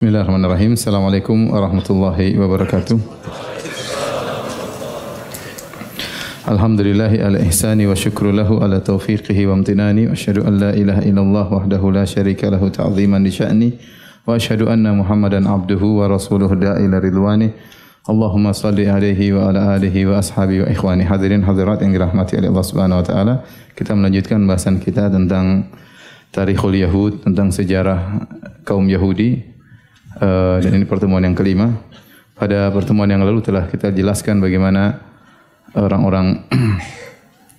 Bismillahirrahmanirrahim. Assalamualaikum warahmatullahi wabarakatuh. Alhamdulillahi ala ihsani wa syukru lahu ala taufiqihi wa amtinani wa asyhadu an la ilaha illallah wahdahu la syarika lahu ta'ziman li sya'ni wa asyhadu anna Muhammadan abduhu wa rasuluhu da'ila ridwani. Allahumma salli alaihi wa ala alihi wa ashabi wa ikhwani hadirin hadirat yang dirahmati oleh Allah Subhanahu wa taala. Kita melanjutkan bahasan kita tentang Tarikhul Yahud tentang sejarah kaum Yahudi uh, dan ini pertemuan yang kelima. Pada pertemuan yang lalu telah kita jelaskan bagaimana orang-orang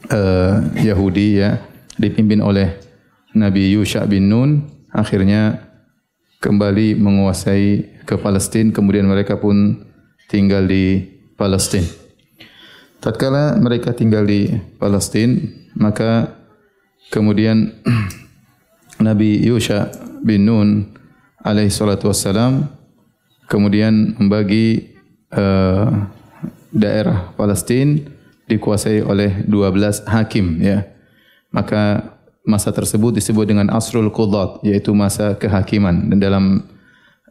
uh, Yahudi ya dipimpin oleh Nabi Yusha bin Nun akhirnya kembali menguasai ke Palestin kemudian mereka pun tinggal di Palestin. Tatkala mereka tinggal di Palestin maka kemudian Nabi Yusha bin Nun alaihi salatu wassalam kemudian membagi uh, daerah Palestin dikuasai oleh 12 hakim ya. Maka masa tersebut disebut dengan asrul qudat yaitu masa kehakiman. Dan dalam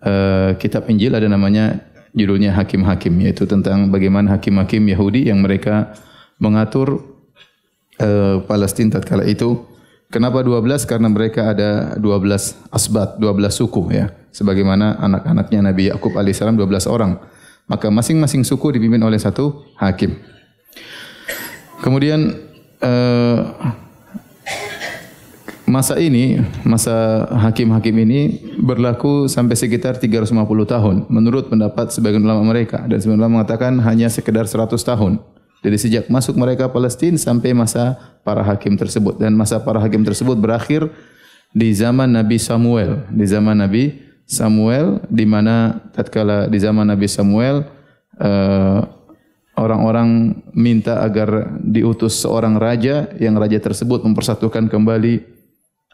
uh, kitab Injil ada namanya judulnya hakim-hakim yaitu tentang bagaimana hakim-hakim Yahudi yang mereka mengatur uh, Palestin tatkala itu Kenapa 12? Karena mereka ada 12 asbat, 12 suku ya. Sebagaimana anak-anaknya Nabi Yakub alaihissalam 12 orang. Maka masing-masing suku dipimpin oleh satu hakim. Kemudian uh, masa ini, masa hakim-hakim ini berlaku sampai sekitar 350 tahun menurut pendapat sebagian ulama mereka dan sebagian ulama mengatakan hanya sekedar 100 tahun. Jadi sejak masuk mereka Palestin sampai masa para hakim tersebut dan masa para hakim tersebut berakhir di zaman Nabi Samuel. Di zaman Nabi Samuel di mana tatkala di zaman Nabi Samuel uh, orang-orang minta agar diutus seorang raja yang raja tersebut mempersatukan kembali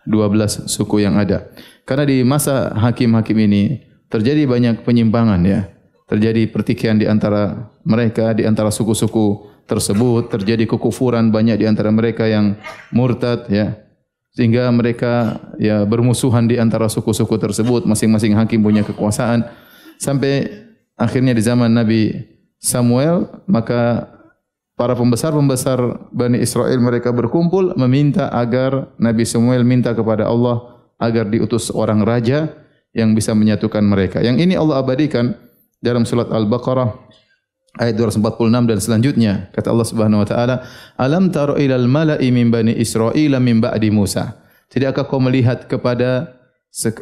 12 suku yang ada. Karena di masa hakim-hakim ini terjadi banyak penyimpangan ya. Terjadi pertikaian di antara mereka, di antara suku-suku tersebut terjadi kekufuran banyak di antara mereka yang murtad ya sehingga mereka ya bermusuhan di antara suku-suku tersebut masing-masing hakim punya kekuasaan sampai akhirnya di zaman Nabi Samuel maka para pembesar-pembesar Bani Israel mereka berkumpul meminta agar Nabi Samuel minta kepada Allah agar diutus seorang raja yang bisa menyatukan mereka. Yang ini Allah abadikan dalam surat Al-Baqarah ayat 246 dan selanjutnya kata Allah Subhanahu wa taala alam taro ilal mala'i min bani israil min ba'di Musa? Tidakkah kau melihat kepada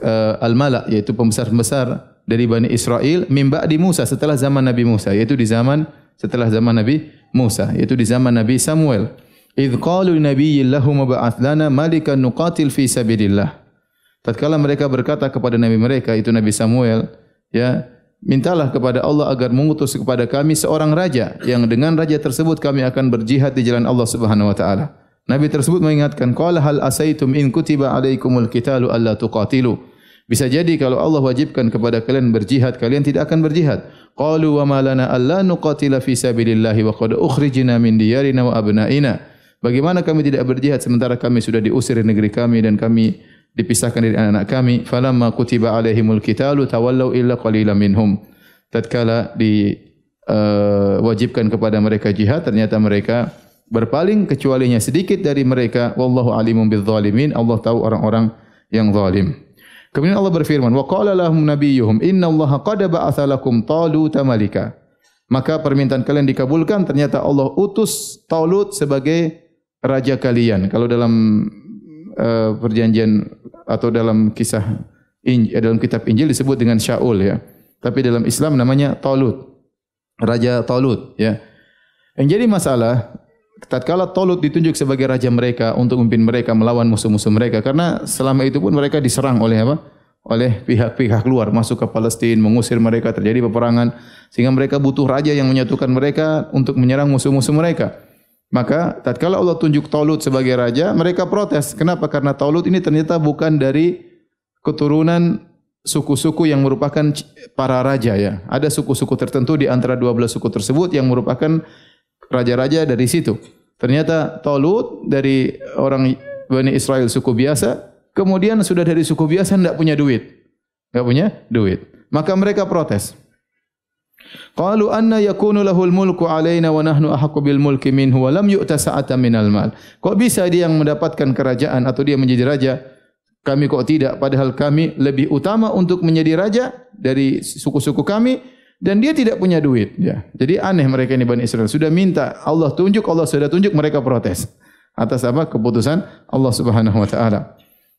uh, al mala' yaitu pembesar-pembesar dari bani Israel min ba'di Musa setelah zaman Nabi Musa yaitu di zaman setelah zaman Nabi Musa yaitu di zaman Nabi Samuel. Id qalu nabiyyin lahum ba'ath lana malikan nuqatil fi sabilillah. Tatkala mereka berkata kepada nabi mereka itu Nabi Samuel ya mintalah kepada Allah agar mengutus kepada kami seorang raja yang dengan raja tersebut kami akan berjihad di jalan Allah Subhanahu wa taala. Nabi tersebut mengingatkan qala hal asaitum in kutiba alaikumul qitalu alla tuqatilu. Bisa jadi kalau Allah wajibkan kepada kalian berjihad kalian tidak akan berjihad. Qalu wa ma lana alla nuqatila fi sabilillah wa qad ukhrijna min diyarina wa abnaina. Bagaimana kami tidak berjihad sementara kami sudah diusir dari negeri kami dan kami dipisahkan dari anak-anak kami falamma kutiba alaihimul qitalu tawallau illa qalilan minhum. Tatkala diwajibkan uh, kepada mereka jihad ternyata mereka berpaling kecualinya sedikit dari mereka. Wallahu alimun bizzalimin. Allah tahu orang-orang yang zalim. Kemudian Allah berfirman wa qala lahum nabiyyuhum inna qad ba'atha lakum taluta malika. Maka permintaan kalian dikabulkan ternyata Allah utus Talut sebagai raja kalian. Kalau dalam uh, perjanjian atau dalam kisah Injil, dalam kitab Injil disebut dengan Shaul ya. Tapi dalam Islam namanya Talut. Raja Talut ya. Yang jadi masalah tatkala Talut ditunjuk sebagai raja mereka untuk memimpin mereka melawan musuh-musuh mereka karena selama itu pun mereka diserang oleh apa? oleh pihak-pihak luar masuk ke Palestina mengusir mereka terjadi peperangan sehingga mereka butuh raja yang menyatukan mereka untuk menyerang musuh-musuh mereka. Maka tatkala Allah tunjuk Talut sebagai raja, mereka protes. Kenapa? Karena Talut ini ternyata bukan dari keturunan suku-suku yang merupakan para raja ya. Ada suku-suku tertentu di antara 12 suku tersebut yang merupakan raja-raja dari situ. Ternyata Talut dari orang Bani Israel suku biasa, kemudian sudah dari suku biasa tidak punya duit. Tidak punya duit. Maka mereka protes. Qalu anna yakunu lahul mulku alaina wa nahnu ahaqqu bil mulki minhu wa lam yu'ta sa'atan minal mal. Kok bisa dia yang mendapatkan kerajaan atau dia menjadi raja? Kami kok tidak padahal kami lebih utama untuk menjadi raja dari suku-suku kami dan dia tidak punya duit ya. Jadi aneh mereka ini Bani Israel sudah minta Allah tunjuk Allah sudah tunjuk mereka protes atas apa keputusan Allah Subhanahu wa taala.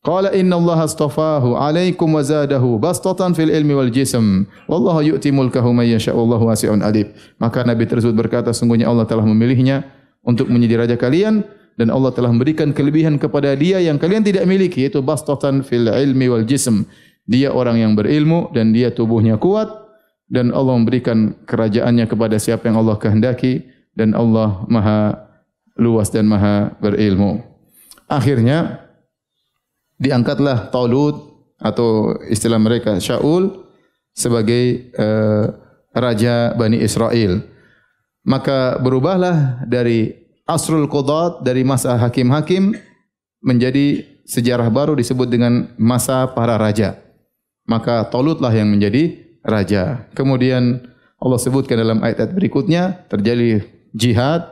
Qala inna Allah astafahu alaikum wa zadahu bastatan fil ilmi wal jism. Wallahu yu'ti mulkahu man yasha wallahu wasi'un alim. Maka Nabi tersebut berkata sungguhnya Allah telah memilihnya untuk menjadi raja kalian dan Allah telah memberikan kelebihan kepada dia yang kalian tidak miliki yaitu bastatan fil ilmi wal jism. Dia orang yang berilmu dan dia tubuhnya kuat dan Allah memberikan kerajaannya kepada siapa yang Allah kehendaki dan Allah Maha luas dan Maha berilmu. Akhirnya diangkatlah Talut atau istilah mereka Shaul sebagai uh, raja Bani Israel. Maka berubahlah dari Asrul Qudat dari masa hakim-hakim menjadi sejarah baru disebut dengan masa para raja. Maka Talutlah yang menjadi raja. Kemudian Allah sebutkan dalam ayat-ayat berikutnya terjadi jihad,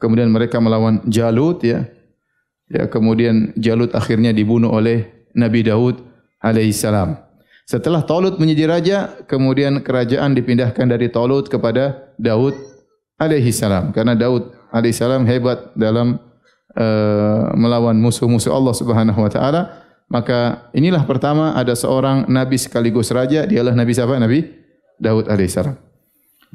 kemudian mereka melawan Jalut ya, Ya, kemudian Jalut akhirnya dibunuh oleh Nabi Daud alaihissalam. Setelah Talut menjadi raja, kemudian kerajaan dipindahkan dari Talut kepada Daud alaihissalam. Karena Daud alaihissalam hebat dalam uh, melawan musuh-musuh Allah subhanahu wa ta'ala. Maka inilah pertama ada seorang Nabi sekaligus raja. Dialah Nabi siapa? Nabi Daud alaihissalam.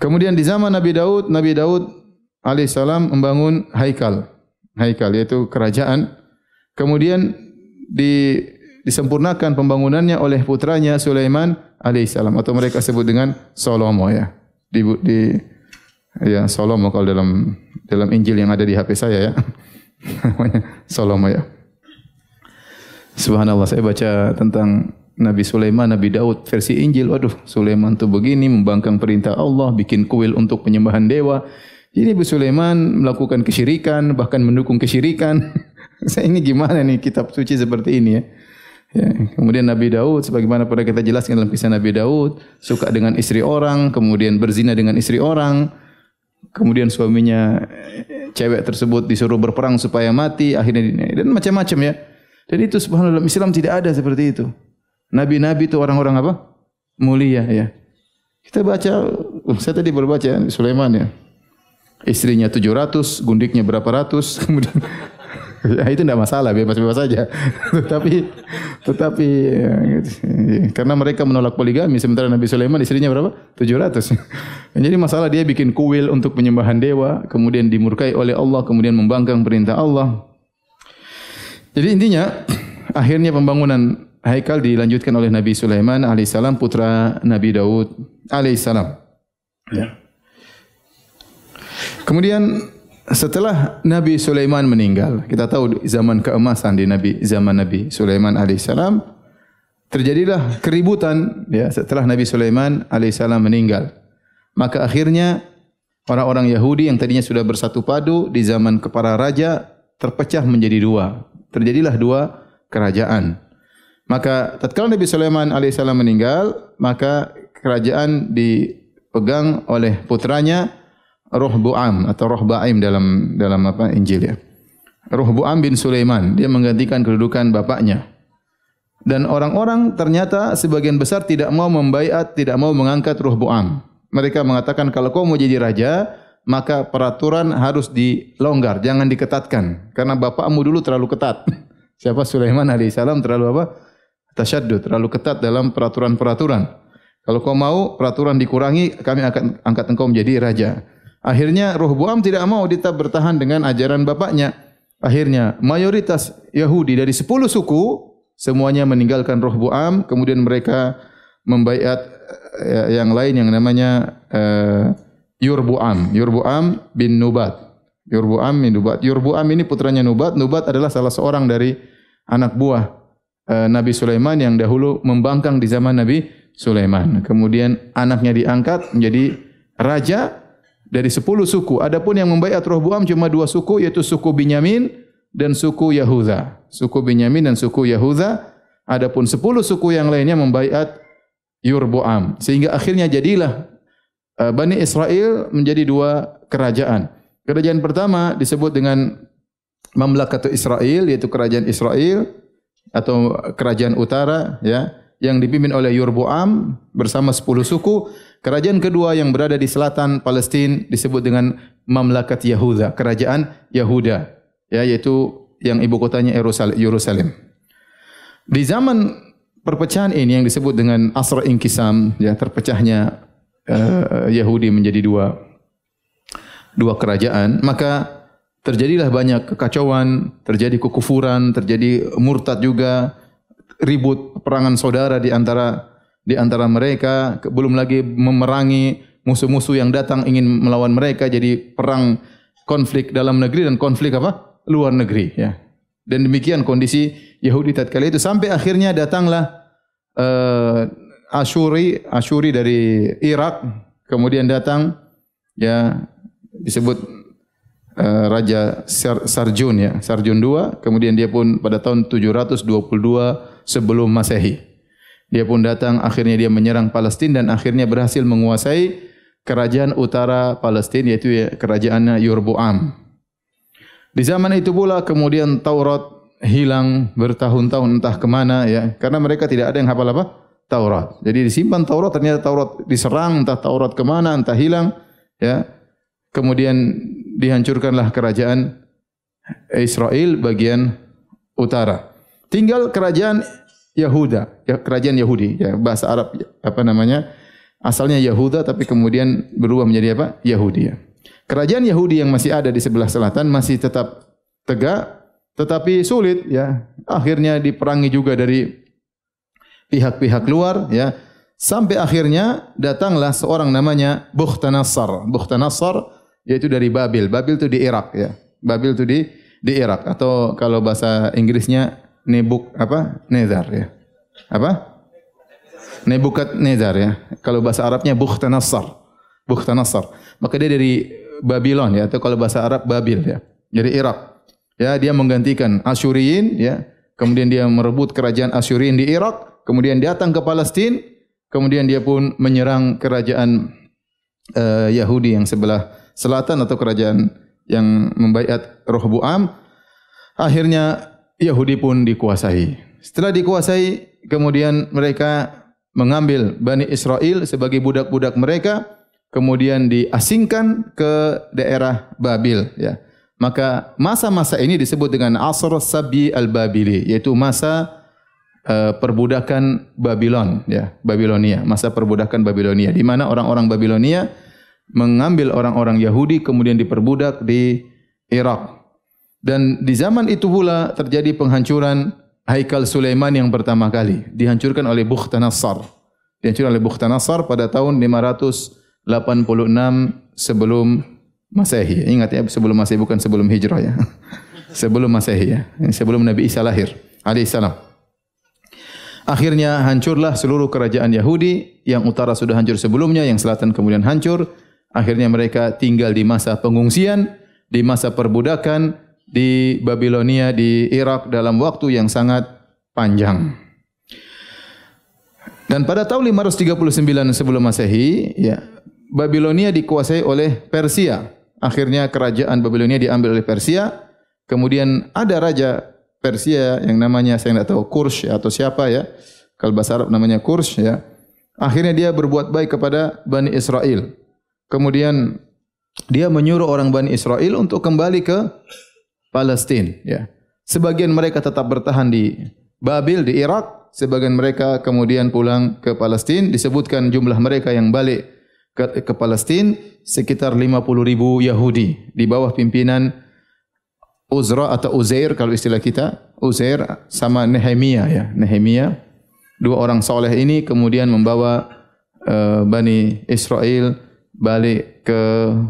Kemudian di zaman Nabi Daud, Nabi Daud alaihissalam membangun haikal haikal yaitu kerajaan. Kemudian di, disempurnakan pembangunannya oleh putranya Sulaiman alaihissalam atau mereka sebut dengan Solomo ya. Di, di ya Solomo kalau dalam dalam Injil yang ada di HP saya ya. Namanya Solomo ya. Subhanallah saya baca tentang Nabi Sulaiman, Nabi Daud versi Injil. Waduh, Sulaiman tu begini membangkang perintah Allah, bikin kuil untuk penyembahan dewa. Jadi Nabi Sulaiman melakukan kesyirikan, bahkan mendukung kesyirikan. Saya ini gimana nih kitab suci seperti ini ya? ya. Kemudian Nabi Daud, sebagaimana pernah kita jelaskan dalam kisah Nabi Daud, suka dengan istri orang, kemudian berzina dengan istri orang, kemudian suaminya cewek tersebut disuruh berperang supaya mati, akhirnya dan macam-macam ya. Dan itu subhanallah dalam Islam tidak ada seperti itu. Nabi-nabi itu orang-orang apa? Mulia ya. Kita baca, saya tadi berbaca Sulaiman ya istrinya 700, gundiknya berapa ratus, kemudian ya, itu tidak masalah, bebas-bebas saja. tetapi, tetapi ya, karena mereka menolak poligami, sementara Nabi Sulaiman istrinya berapa? 700. Jadi masalah dia bikin kuil untuk penyembahan dewa, kemudian dimurkai oleh Allah, kemudian membangkang perintah Allah. Jadi intinya, akhirnya pembangunan haikal dilanjutkan oleh Nabi Sulaiman alaihissalam putra Nabi Daud alaihissalam. Ya. Kemudian setelah Nabi Sulaiman meninggal, kita tahu zaman keemasan di Nabi zaman Nabi Sulaiman alaihissalam terjadilah keributan ya setelah Nabi Sulaiman alaihissalam meninggal. Maka akhirnya orang-orang Yahudi yang tadinya sudah bersatu padu di zaman kepala raja terpecah menjadi dua. Terjadilah dua kerajaan. Maka tatkala Nabi Sulaiman alaihissalam meninggal, maka kerajaan dipegang oleh putranya Roh Bu'am atau Roh Ba'im dalam dalam apa Injil ya. Roh Bu'am bin Sulaiman, dia menggantikan kedudukan bapaknya. Dan orang-orang ternyata sebagian besar tidak mau membaiat, tidak mau mengangkat Roh Bu'am. Mereka mengatakan kalau kau mau jadi raja, maka peraturan harus dilonggar, jangan diketatkan. Karena bapakmu dulu terlalu ketat. Siapa Sulaiman alaihissalam terlalu apa? Tasyaddud, terlalu ketat dalam peraturan-peraturan. Kalau kau mau peraturan dikurangi, kami akan angkat engkau menjadi raja. Akhirnya Roh Buam tidak mau tetap bertahan dengan ajaran bapaknya. Akhirnya mayoritas Yahudi dari 10 suku semuanya meninggalkan Roh Buam, kemudian mereka membaiat eh, yang lain yang namanya uh, Yurbuam, Yurbuam bin Nubat. Yurbuam bin Nubat. Yurbuam ini putranya Nubat. Nubat adalah salah seorang dari anak buah uh, Nabi Sulaiman yang dahulu membangkang di zaman Nabi Sulaiman. Kemudian anaknya diangkat menjadi raja dari sepuluh suku. Adapun yang membaiat roh buam cuma dua suku yaitu suku Binyamin dan suku Yahuda. Suku Binyamin dan suku Yahuda. Adapun sepuluh suku yang lainnya membaiat Yurbuam. Sehingga akhirnya jadilah uh, Bani Israel menjadi dua kerajaan. Kerajaan pertama disebut dengan Mamlakat Israel yaitu kerajaan Israel atau kerajaan utara ya yang dipimpin oleh Yurbuam bersama 10 suku. Kerajaan kedua yang berada di selatan Palestina disebut dengan Mamlakat Yahuda, kerajaan Yahuda ya yaitu yang ibu kotanya Yerusalem. Di zaman perpecahan ini yang disebut dengan Asra Inkisam, ya terpecahnya uh, Yahudi menjadi dua dua kerajaan, maka terjadilah banyak kekacauan, terjadi kekufuran, terjadi murtad juga, ribut perangan saudara di antara di antara mereka, belum lagi memerangi musuh-musuh yang datang ingin melawan mereka, jadi perang konflik dalam negeri dan konflik apa? luar negeri ya. Dan demikian kondisi Yahudi tatkala itu sampai akhirnya datanglah uh, Ashuri Ashuri dari Irak kemudian datang ya disebut uh, Raja Sar Sarjun ya Sarjun II kemudian dia pun pada tahun 722 sebelum Masehi dia pun datang akhirnya dia menyerang Palestina dan akhirnya berhasil menguasai kerajaan utara Palestina yaitu ya, kerajaan Yorboam di zaman itu pula kemudian Taurat hilang bertahun-tahun entah ke mana ya karena mereka tidak ada yang hafal apa Taurat. Jadi disimpan Taurat ternyata Taurat diserang entah Taurat ke mana entah hilang ya. Kemudian dihancurkanlah kerajaan Israel bagian utara. Tinggal kerajaan Yahuda, ya, kerajaan Yahudi ya bahasa Arab apa namanya? Asalnya Yahuda tapi kemudian berubah menjadi apa? Yahudi ya. Kerajaan Yahudi yang masih ada di sebelah selatan masih tetap tegak tetapi sulit ya. Akhirnya diperangi juga dari pihak-pihak luar ya. Sampai akhirnya datanglah seorang namanya Bukhtanassar. Bukhtanassar yaitu dari Babil. Babil itu di Irak ya. Babil itu di di Irak atau kalau bahasa Inggrisnya Nebuk apa? Nezar ya. Apa? Nebukat Nezar ya. Kalau bahasa Arabnya Bukhtanassar. Bukhtanassar. Maka dia dari Babylon ya atau kalau bahasa Arab Babil ya. Jadi Irak. Ya, dia menggantikan Asyuriyin ya. Kemudian dia merebut kerajaan Asyuriyin di Irak, kemudian datang ke Palestina, kemudian dia pun menyerang kerajaan uh, Yahudi yang sebelah selatan atau kerajaan yang membaiat Rohbuam. Akhirnya Yahudi pun dikuasai. Setelah dikuasai, kemudian mereka mengambil Bani Israel sebagai budak-budak mereka kemudian diasingkan ke daerah Babil ya. Maka masa-masa ini disebut dengan Asr Sabi Al-Babili yaitu masa uh, perbudakan Babylon ya, Babilonia, masa perbudakan Babilonia di mana orang-orang Babilonia mengambil orang-orang Yahudi kemudian diperbudak di Irak. Dan di zaman itu pula terjadi penghancuran Haikal Sulaiman yang pertama kali dihancurkan oleh Bukhtanassar. Dihancurkan oleh Bukhtanassar pada tahun 500 86 sebelum Masehi. Ingat ya, sebelum Masehi bukan sebelum hijrah ya. sebelum Masehi ya. Sebelum Nabi Isa lahir. Alaihi salam. Akhirnya hancurlah seluruh kerajaan Yahudi yang utara sudah hancur sebelumnya, yang selatan kemudian hancur. Akhirnya mereka tinggal di masa pengungsian, di masa perbudakan di Babilonia di Irak dalam waktu yang sangat panjang. Dan pada tahun 539 sebelum Masehi, ya, Babilonia dikuasai oleh Persia. Akhirnya kerajaan Babilonia diambil oleh Persia. Kemudian ada raja Persia yang namanya saya tidak tahu Kurs atau siapa ya. Kalau bahasa Arab namanya Kurs ya. Akhirnya dia berbuat baik kepada Bani Israel. Kemudian dia menyuruh orang Bani Israel untuk kembali ke Palestina ya. Sebagian mereka tetap bertahan di Babil di Irak, sebagian mereka kemudian pulang ke Palestina. Disebutkan jumlah mereka yang balik ke, ke Palestin sekitar 50 ribu Yahudi. Di bawah pimpinan Uzra atau Uzair kalau istilah kita. Uzair sama Nehemia ya. Nehemia. Dua orang soleh ini kemudian membawa uh, Bani Israel balik ke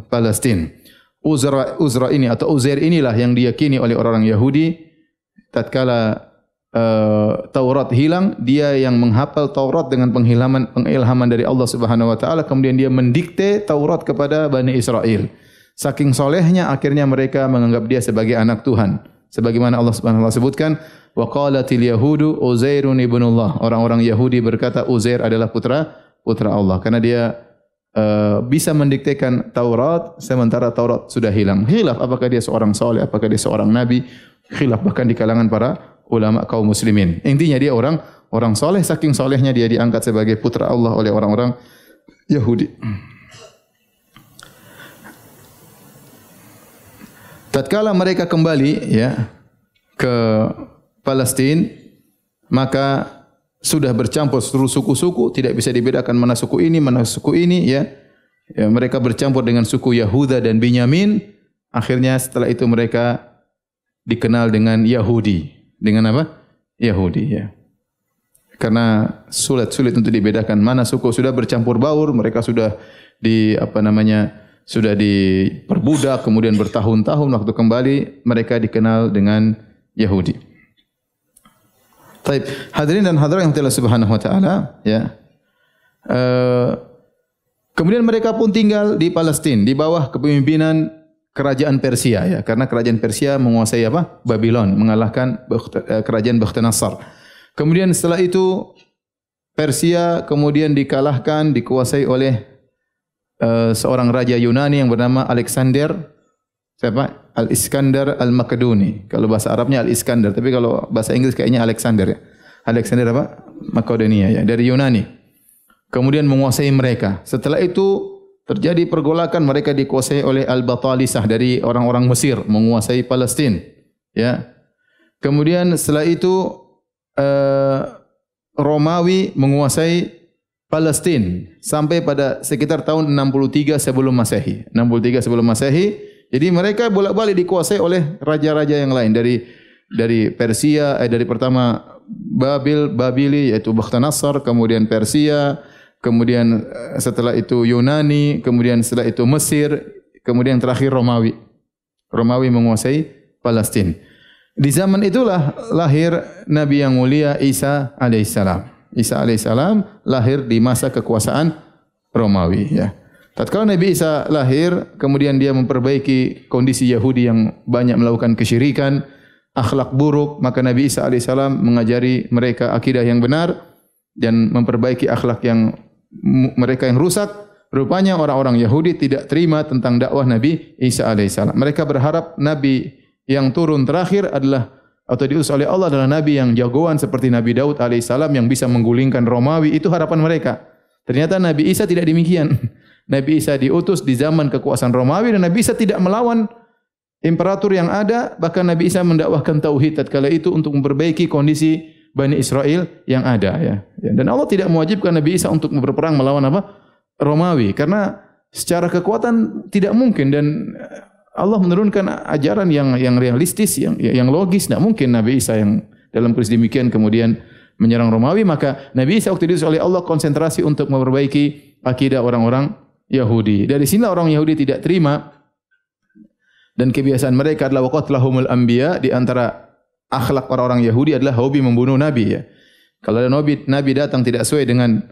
Palestin Uzra Uzra ini atau Uzair inilah yang diyakini oleh orang-orang Yahudi tatkala uh, Taurat hilang, dia yang menghafal Taurat dengan pengilhaman pengilhaman dari Allah Subhanahu wa taala kemudian dia mendikte Taurat kepada Bani Israel. Saking solehnya akhirnya mereka menganggap dia sebagai anak Tuhan. Sebagaimana Allah Subhanahu wa taala sebutkan, wa qalatil yahudu Uzairun ibnullah. Orang-orang Yahudi berkata Uzair adalah putra putra Allah karena dia uh, bisa mendiktekan Taurat sementara Taurat sudah hilang. Khilaf apakah dia seorang saleh, apakah dia seorang nabi? Khilaf bahkan di kalangan para ulama kaum muslimin. Intinya dia orang orang soleh, saking solehnya dia diangkat sebagai putra Allah oleh orang-orang Yahudi. Tatkala mereka kembali ya ke Palestina, maka sudah bercampur seluruh suku-suku, tidak bisa dibedakan mana suku ini, mana suku ini ya. ya mereka bercampur dengan suku Yahuda dan Binyamin. Akhirnya setelah itu mereka dikenal dengan Yahudi. Dengan apa? Yahudi ya. Karena sulit-sulit untuk dibedakan mana suku sudah bercampur baur, mereka sudah di apa namanya? sudah diperbudak kemudian bertahun-tahun waktu kembali mereka dikenal dengan Yahudi. Baik, hadirin dan hadirat yang telah subhanahu wa taala, ya. Uh, kemudian mereka pun tinggal di Palestina di bawah kepemimpinan kerajaan Persia ya, karena kerajaan Persia menguasai apa? Babylon, mengalahkan eh, kerajaan Bakhtanasar. Kemudian setelah itu Persia kemudian dikalahkan, dikuasai oleh Eh, seorang raja Yunani yang bernama Alexander siapa? Al-Iskandar Al-Makedoni. Kalau bahasa Arabnya Al-Iskandar, tapi kalau bahasa Inggris kayaknya Alexander ya. Alexander apa? Makedonia ya, dari Yunani. Kemudian menguasai mereka. Setelah itu terjadi pergolakan mereka dikuasai oleh Al-Batalisah dari orang-orang Mesir menguasai Palestin. Ya. Kemudian setelah itu uh, Romawi menguasai Palestin sampai pada sekitar tahun 63 sebelum Masehi. 63 sebelum Masehi. Jadi mereka bolak-balik dikuasai oleh raja-raja yang lain dari dari Persia, eh, dari pertama Babil, Babili yaitu Bakhtanasar, kemudian Persia, kemudian eh, setelah itu Yunani, kemudian setelah itu Mesir, kemudian terakhir Romawi. Romawi menguasai Palestin. Di zaman itulah lahir Nabi yang mulia Isa alaihissalam. Isa alaihissalam lahir di masa kekuasaan Romawi. Ya. Tatkala Nabi Isa lahir, kemudian dia memperbaiki kondisi Yahudi yang banyak melakukan kesyirikan, akhlak buruk, maka Nabi Isa alaihissalam mengajari mereka akidah yang benar dan memperbaiki akhlak yang mereka yang rusak. Rupanya orang-orang Yahudi tidak terima tentang dakwah Nabi Isa alaihissalam. Mereka berharap Nabi yang turun terakhir adalah atau diutus oleh Allah adalah nabi yang jagoan seperti Nabi Daud alaihissalam yang bisa menggulingkan Romawi itu harapan mereka. Ternyata Nabi Isa tidak demikian. Nabi Isa diutus di zaman kekuasaan Romawi dan Nabi Isa tidak melawan imperator yang ada, bahkan Nabi Isa mendakwahkan tauhid tatkala itu untuk memperbaiki kondisi Bani Israel yang ada ya. Dan Allah tidak mewajibkan Nabi Isa untuk berperang melawan apa? Romawi karena secara kekuatan tidak mungkin dan Allah menurunkan ajaran yang yang realistis, yang yang logis. Tidak mungkin Nabi Isa yang dalam kondisi demikian kemudian menyerang Romawi. Maka Nabi Isa waktu itu oleh Allah konsentrasi untuk memperbaiki akidah orang-orang Yahudi. Dari sini orang Yahudi tidak terima dan kebiasaan mereka adalah waqatlahumul anbiya di antara akhlak orang-orang Yahudi adalah hobi membunuh Nabi. Ya. Kalau ada Nabi, Nabi datang tidak sesuai dengan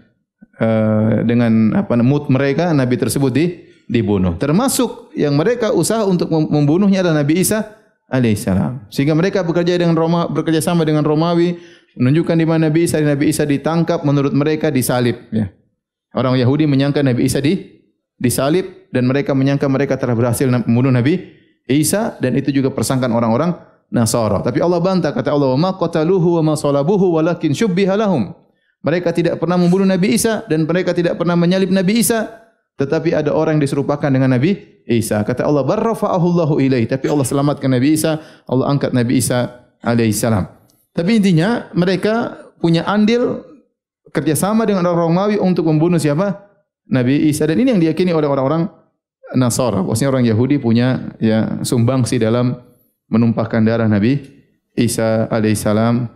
uh, dengan apa mood mereka, Nabi tersebut di dibunuh. Termasuk yang mereka usaha untuk membunuhnya adalah Nabi Isa alaihissalam. Sehingga mereka bekerja dengan Roma, bekerja sama dengan Romawi, menunjukkan di mana Nabi Isa, Nabi Isa ditangkap, menurut mereka disalib. Ya. Orang Yahudi menyangka Nabi Isa di disalib dan mereka menyangka mereka telah berhasil membunuh Nabi Isa dan itu juga persangkaan orang-orang Nasara. Tapi Allah bantah kata Allah, "Ma qataluhu wa ma salabuhu walakin syubbiha lahum." Mereka tidak pernah membunuh Nabi Isa dan mereka tidak pernah menyalib Nabi Isa, tetapi ada orang yang diserupakan dengan Nabi Isa. Kata Allah, "Barrafa'ahu Allahu ilaihi." Tapi Allah selamatkan Nabi Isa, Allah angkat Nabi Isa alaihi salam. Tapi intinya mereka punya andil kerjasama dengan orang Romawi untuk membunuh siapa? Nabi Isa dan ini yang diyakini oleh orang-orang Nasara. Maksudnya orang Yahudi punya ya sumbangsi dalam menumpahkan darah Nabi Isa alaihissalam.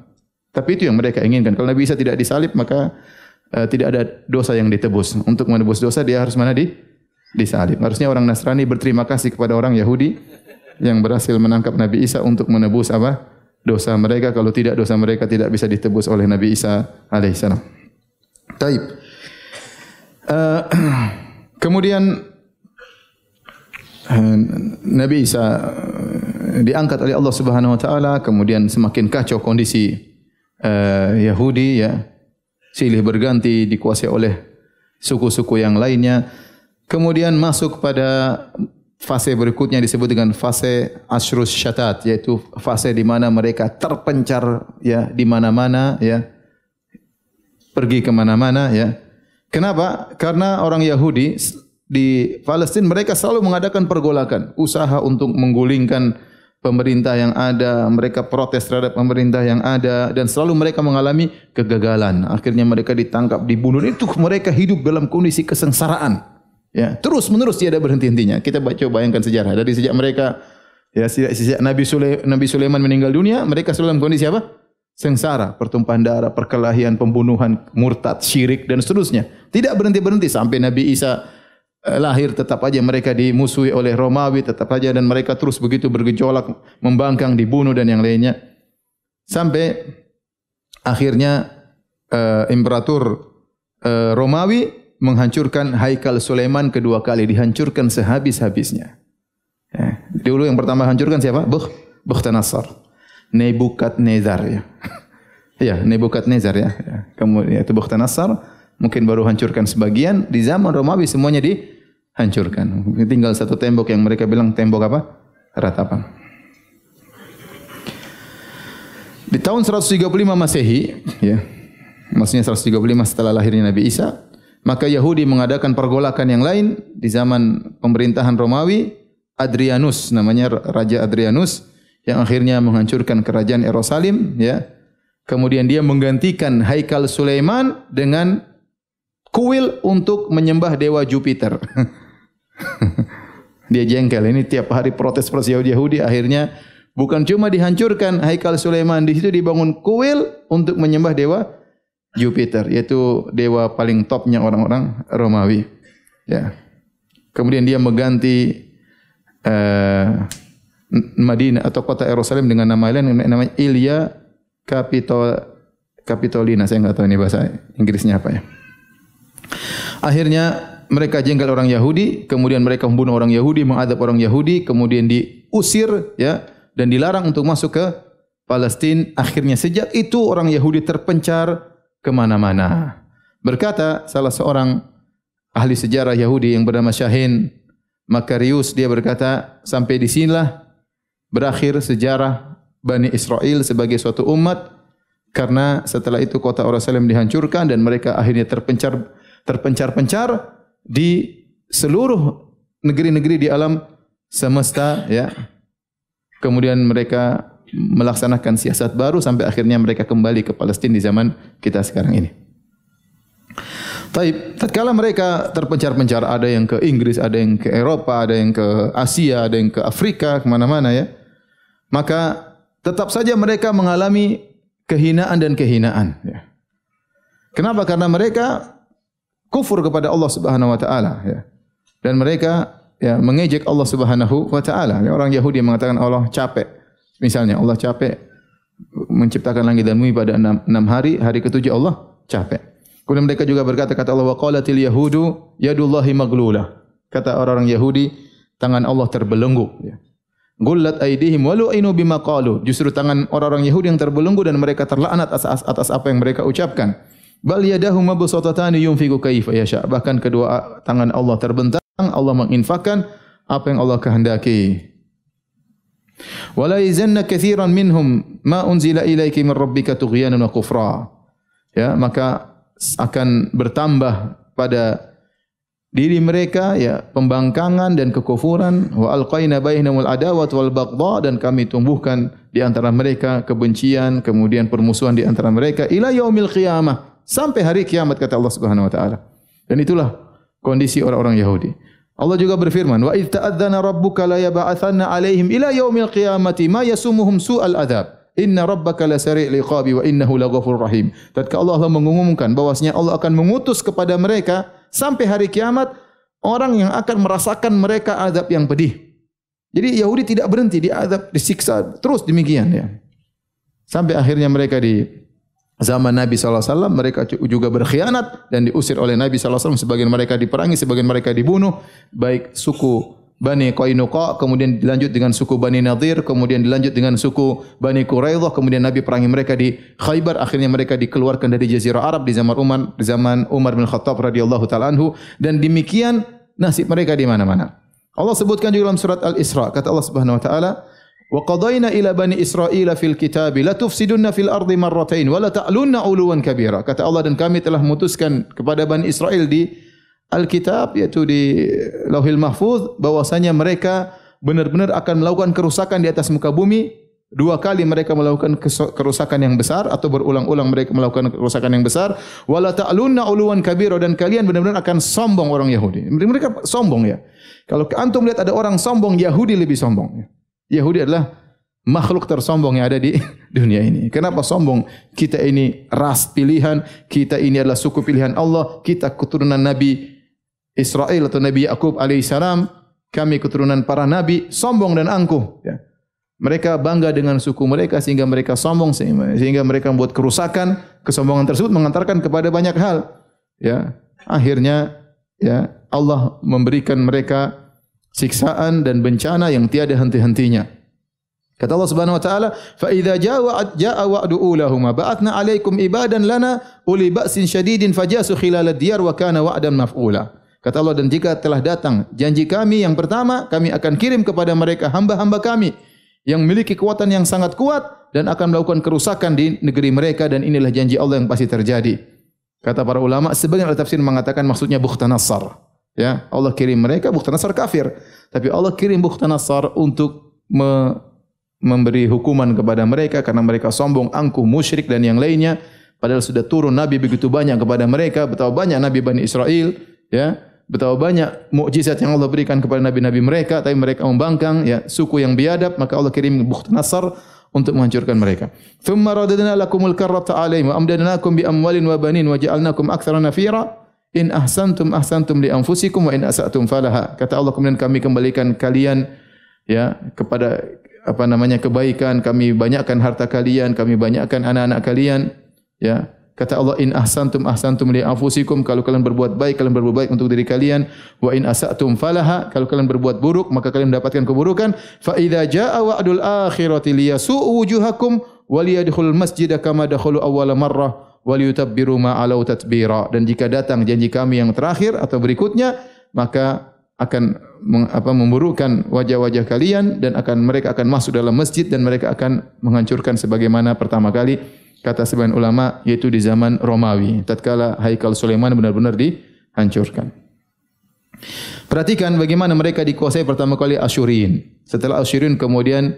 Tapi itu yang mereka inginkan. Kalau Nabi Isa tidak disalib maka uh, tidak ada dosa yang ditebus. Untuk menebus dosa dia harus mana di disalib. Harusnya orang Nasrani berterima kasih kepada orang Yahudi yang berhasil menangkap Nabi Isa untuk menebus apa dosa mereka. Kalau tidak dosa mereka tidak bisa ditebus oleh Nabi Isa alaihissalam. Taib. Uh, kemudian uh, Nabi Isa diangkat oleh Allah Subhanahu wa taala kemudian semakin kacau kondisi uh, Yahudi ya. Silih berganti dikuasai oleh suku-suku yang lainnya. Kemudian masuk pada fase berikutnya disebut dengan fase asrus syatat yaitu fase di mana mereka terpencar ya di mana-mana ya. Pergi ke mana-mana ya kenapa karena orang Yahudi di Palestina mereka selalu mengadakan pergolakan usaha untuk menggulingkan pemerintah yang ada, mereka protes terhadap pemerintah yang ada dan selalu mereka mengalami kegagalan. Akhirnya mereka ditangkap, dibunuh. Itu mereka hidup dalam kondisi kesengsaraan. Ya, terus menerus tiada berhenti hentinya. Kita baca bayangkan sejarah dari sejak mereka ya sejak, sejak Nabi Sulaiman meninggal dunia, mereka selalu dalam kondisi apa? Sengsara, pertumpahan darah, perkelahian, pembunuhan, murtad, syirik dan seterusnya. Tidak berhenti-berhenti sampai Nabi Isa Eh, lahir tetap aja mereka dimusuhi oleh Romawi tetap aja dan mereka terus begitu bergejolak membangkang dibunuh dan yang lainnya sampai akhirnya uh, imperator uh, Romawi menghancurkan Haikal Sulaiman kedua kali dihancurkan sehabis-habisnya. Ya. Dulu yang pertama hancurkan siapa? Bukh Bukhtanasar. Nebukadnezar ya. ya, Nebukadnezar ya. ya. Kemudian itu Bukhtanasar mungkin baru hancurkan sebagian di zaman Romawi semuanya di hancurkan. Tinggal satu tembok yang mereka bilang tembok apa? Ratapan. Di tahun 135 Masehi, ya, maksudnya 135 setelah lahirnya Nabi Isa, maka Yahudi mengadakan pergolakan yang lain di zaman pemerintahan Romawi, Adrianus namanya Raja Adrianus yang akhirnya menghancurkan kerajaan Yerusalem, ya. Kemudian dia menggantikan Haikal Sulaiman dengan kuil untuk menyembah dewa Jupiter. dia jengkel ini tiap hari protes protes Yahudi Yahudi akhirnya bukan cuma dihancurkan Haikal Sulaiman di situ dibangun kuil untuk menyembah dewa Jupiter yaitu dewa paling topnya orang-orang Romawi ya kemudian dia mengganti uh, Madinah atau kota Yerusalem dengan nama lain namanya Ilya Capitol Capitolina saya enggak tahu ini bahasa Inggrisnya apa ya akhirnya mereka jengkel orang Yahudi, kemudian mereka membunuh orang Yahudi, mengadab orang Yahudi, kemudian diusir ya dan dilarang untuk masuk ke Palestina. Akhirnya sejak itu orang Yahudi terpencar ke mana-mana. Berkata salah seorang ahli sejarah Yahudi yang bernama Syahin Makarius dia berkata sampai di sinilah berakhir sejarah Bani Israel sebagai suatu umat karena setelah itu kota Yerusalem dihancurkan dan mereka akhirnya terpencar terpencar-pencar di seluruh negeri-negeri di alam semesta ya kemudian mereka melaksanakan siasat baru sampai akhirnya mereka kembali ke Palestina di zaman kita sekarang ini. Taib, tatkala mereka terpencar-pencar, ada yang ke Inggris, ada yang ke Eropa, ada yang ke Asia, ada yang ke Afrika, ke mana-mana ya. Maka tetap saja mereka mengalami kehinaan dan kehinaan. Ya. Kenapa? Karena mereka kufur kepada Allah Subhanahu wa taala ya. Dan mereka ya mengejek Allah Subhanahu wa taala. Ya, orang Yahudi mengatakan Allah capek. Misalnya Allah capek menciptakan langit dan bumi pada enam, enam hari, hari ketujuh Allah capek. Kemudian mereka juga berkata kata Allah wa qalatil yahudu yadullahi maglulah. Kata orang-orang Yahudi tangan Allah terbelenggu ya. Gullat aidihim walu ainu bima qalu. Justru tangan orang-orang Yahudi yang terbelenggu dan mereka terlaknat atas, atas apa yang mereka ucapkan. Bal yadahu mabsutatani yunfiqu kaifa yasha. Bahkan kedua tangan Allah terbentang, Allah menginfakkan apa yang Allah kehendaki. Wala yazanna katsiran minhum ma unzila ilaiki min rabbika tughyanan wa kufra. Ya, maka akan bertambah pada diri mereka ya pembangkangan dan kekufuran wa alqaina bainahumul adawat wal baghdha dan kami tumbuhkan di antara mereka kebencian kemudian permusuhan di antara mereka ila yaumil qiyamah sampai hari kiamat kata Allah Subhanahu wa taala. Dan itulah kondisi orang-orang Yahudi. Allah juga berfirman, "Wa idz ta'adzana rabbuka la yab'atsanna 'alaihim ila yaumil qiyamati ma yasumuhum su'al adzab. Inna rabbaka la sari' liqabi wa innahu laghafurur rahim." Tatkala Allah mengumumkan bahwasanya Allah akan mengutus kepada mereka sampai hari kiamat orang yang akan merasakan mereka azab yang pedih. Jadi Yahudi tidak berhenti di azab, disiksa terus demikian ya. Sampai akhirnya mereka di zaman Nabi SAW mereka juga berkhianat dan diusir oleh Nabi SAW sebagian mereka diperangi sebagian mereka dibunuh baik suku Bani Qainuqa, kemudian dilanjut dengan suku Bani Nadir, kemudian dilanjut dengan suku Bani Quraidah, kemudian Nabi perangi mereka di Khaybar, akhirnya mereka dikeluarkan dari jazirah Arab di zaman Umar, di zaman Umar bin Khattab radhiyallahu taala anhu dan demikian nasib mereka di mana-mana. Allah sebutkan juga dalam surat Al-Isra, kata Allah Subhanahu wa taala, "Wa qadayna ila bani Israila fil kitab la tufsiduna fil ardi marratain wa la ta'lunna 'uluwan kabira." Kata Allah dan kami telah memutuskan kepada Bani Israel di Alkitab yaitu di Lauhil Mahfuz bahwasanya mereka benar-benar akan melakukan kerusakan di atas muka bumi. Dua kali mereka melakukan kerusakan yang besar atau berulang-ulang mereka melakukan kerusakan yang besar. Wala ta'lunna uluwan kabira dan kalian benar-benar akan sombong orang Yahudi. Mereka sombong ya. Kalau antum lihat ada orang sombong Yahudi lebih sombong Yahudi adalah makhluk tersombong yang ada di dunia ini. Kenapa sombong? Kita ini ras pilihan, kita ini adalah suku pilihan Allah, kita keturunan Nabi Israel atau Nabi Yakub alaihissalam, kami keturunan para nabi, sombong dan angkuh. Ya. Mereka bangga dengan suku mereka sehingga mereka sombong sehingga mereka membuat kerusakan. Kesombongan tersebut mengantarkan kepada banyak hal. Ya, akhirnya ya Allah memberikan mereka siksaan dan bencana yang tiada henti-hentinya. Kata Allah Subhanahu wa taala, "Fa idza jaa jaa wa'du ulahuma ba'athna 'alaikum ibadan lana uli ba'sin shadidin fajasu khilal ad-diyar wa kana wa'dan maf'ula." Kata Allah dan jika telah datang janji kami yang pertama kami akan kirim kepada mereka hamba-hamba kami yang memiliki kekuatan yang sangat kuat dan akan melakukan kerusakan di negeri mereka dan inilah janji Allah yang pasti terjadi. Kata para ulama sebagian ahli tafsir mengatakan maksudnya Bukhtanasar. Ya, Allah kirim mereka Bukhtanasar kafir, tapi Allah kirim Bukhtanasar untuk me memberi hukuman kepada mereka karena mereka sombong, angkuh, musyrik dan yang lainnya. Padahal sudah turun Nabi begitu banyak kepada mereka, betapa banyak Nabi Bani Israel, ya betapa banyak mukjizat yang Allah berikan kepada nabi-nabi mereka tapi mereka membangkang ya suku yang biadab maka Allah kirim bukht nasar untuk menghancurkan mereka. Thumma radadna lakumul karrata alaihim wa amdadnakum bi amwalin wa banin wa ja'alnakum aktsara nafira in ahsantum ahsantum li anfusikum wa in asatum falaha. Kata Allah kemudian kami kembalikan kalian ya kepada apa namanya kebaikan, kami banyakkan harta kalian, kami banyakkan anak-anak kalian ya Kata Allah in ahsantum ahsantum li anfusikum. Kalau kalian berbuat baik kalian berbuat baik untuk diri kalian. Wa in asatum falaha. Kalau kalian berbuat buruk maka kalian mendapatkan keburukan. Fa idza jaa wa'dul akhirati liyasu'u wujuhakum wa liyadkhul masjid kama dakhulu awwal marrah wa liyutabbiru ma alau tatbira. Dan jika datang janji kami yang terakhir atau berikutnya maka akan apa memburukan wajah-wajah kalian dan akan mereka akan masuk dalam masjid dan mereka akan menghancurkan sebagaimana pertama kali kata sebagian ulama yaitu di zaman Romawi tatkala Haikal Sulaiman benar-benar dihancurkan. Perhatikan bagaimana mereka dikuasai pertama kali Asyurin. Setelah Asyurin kemudian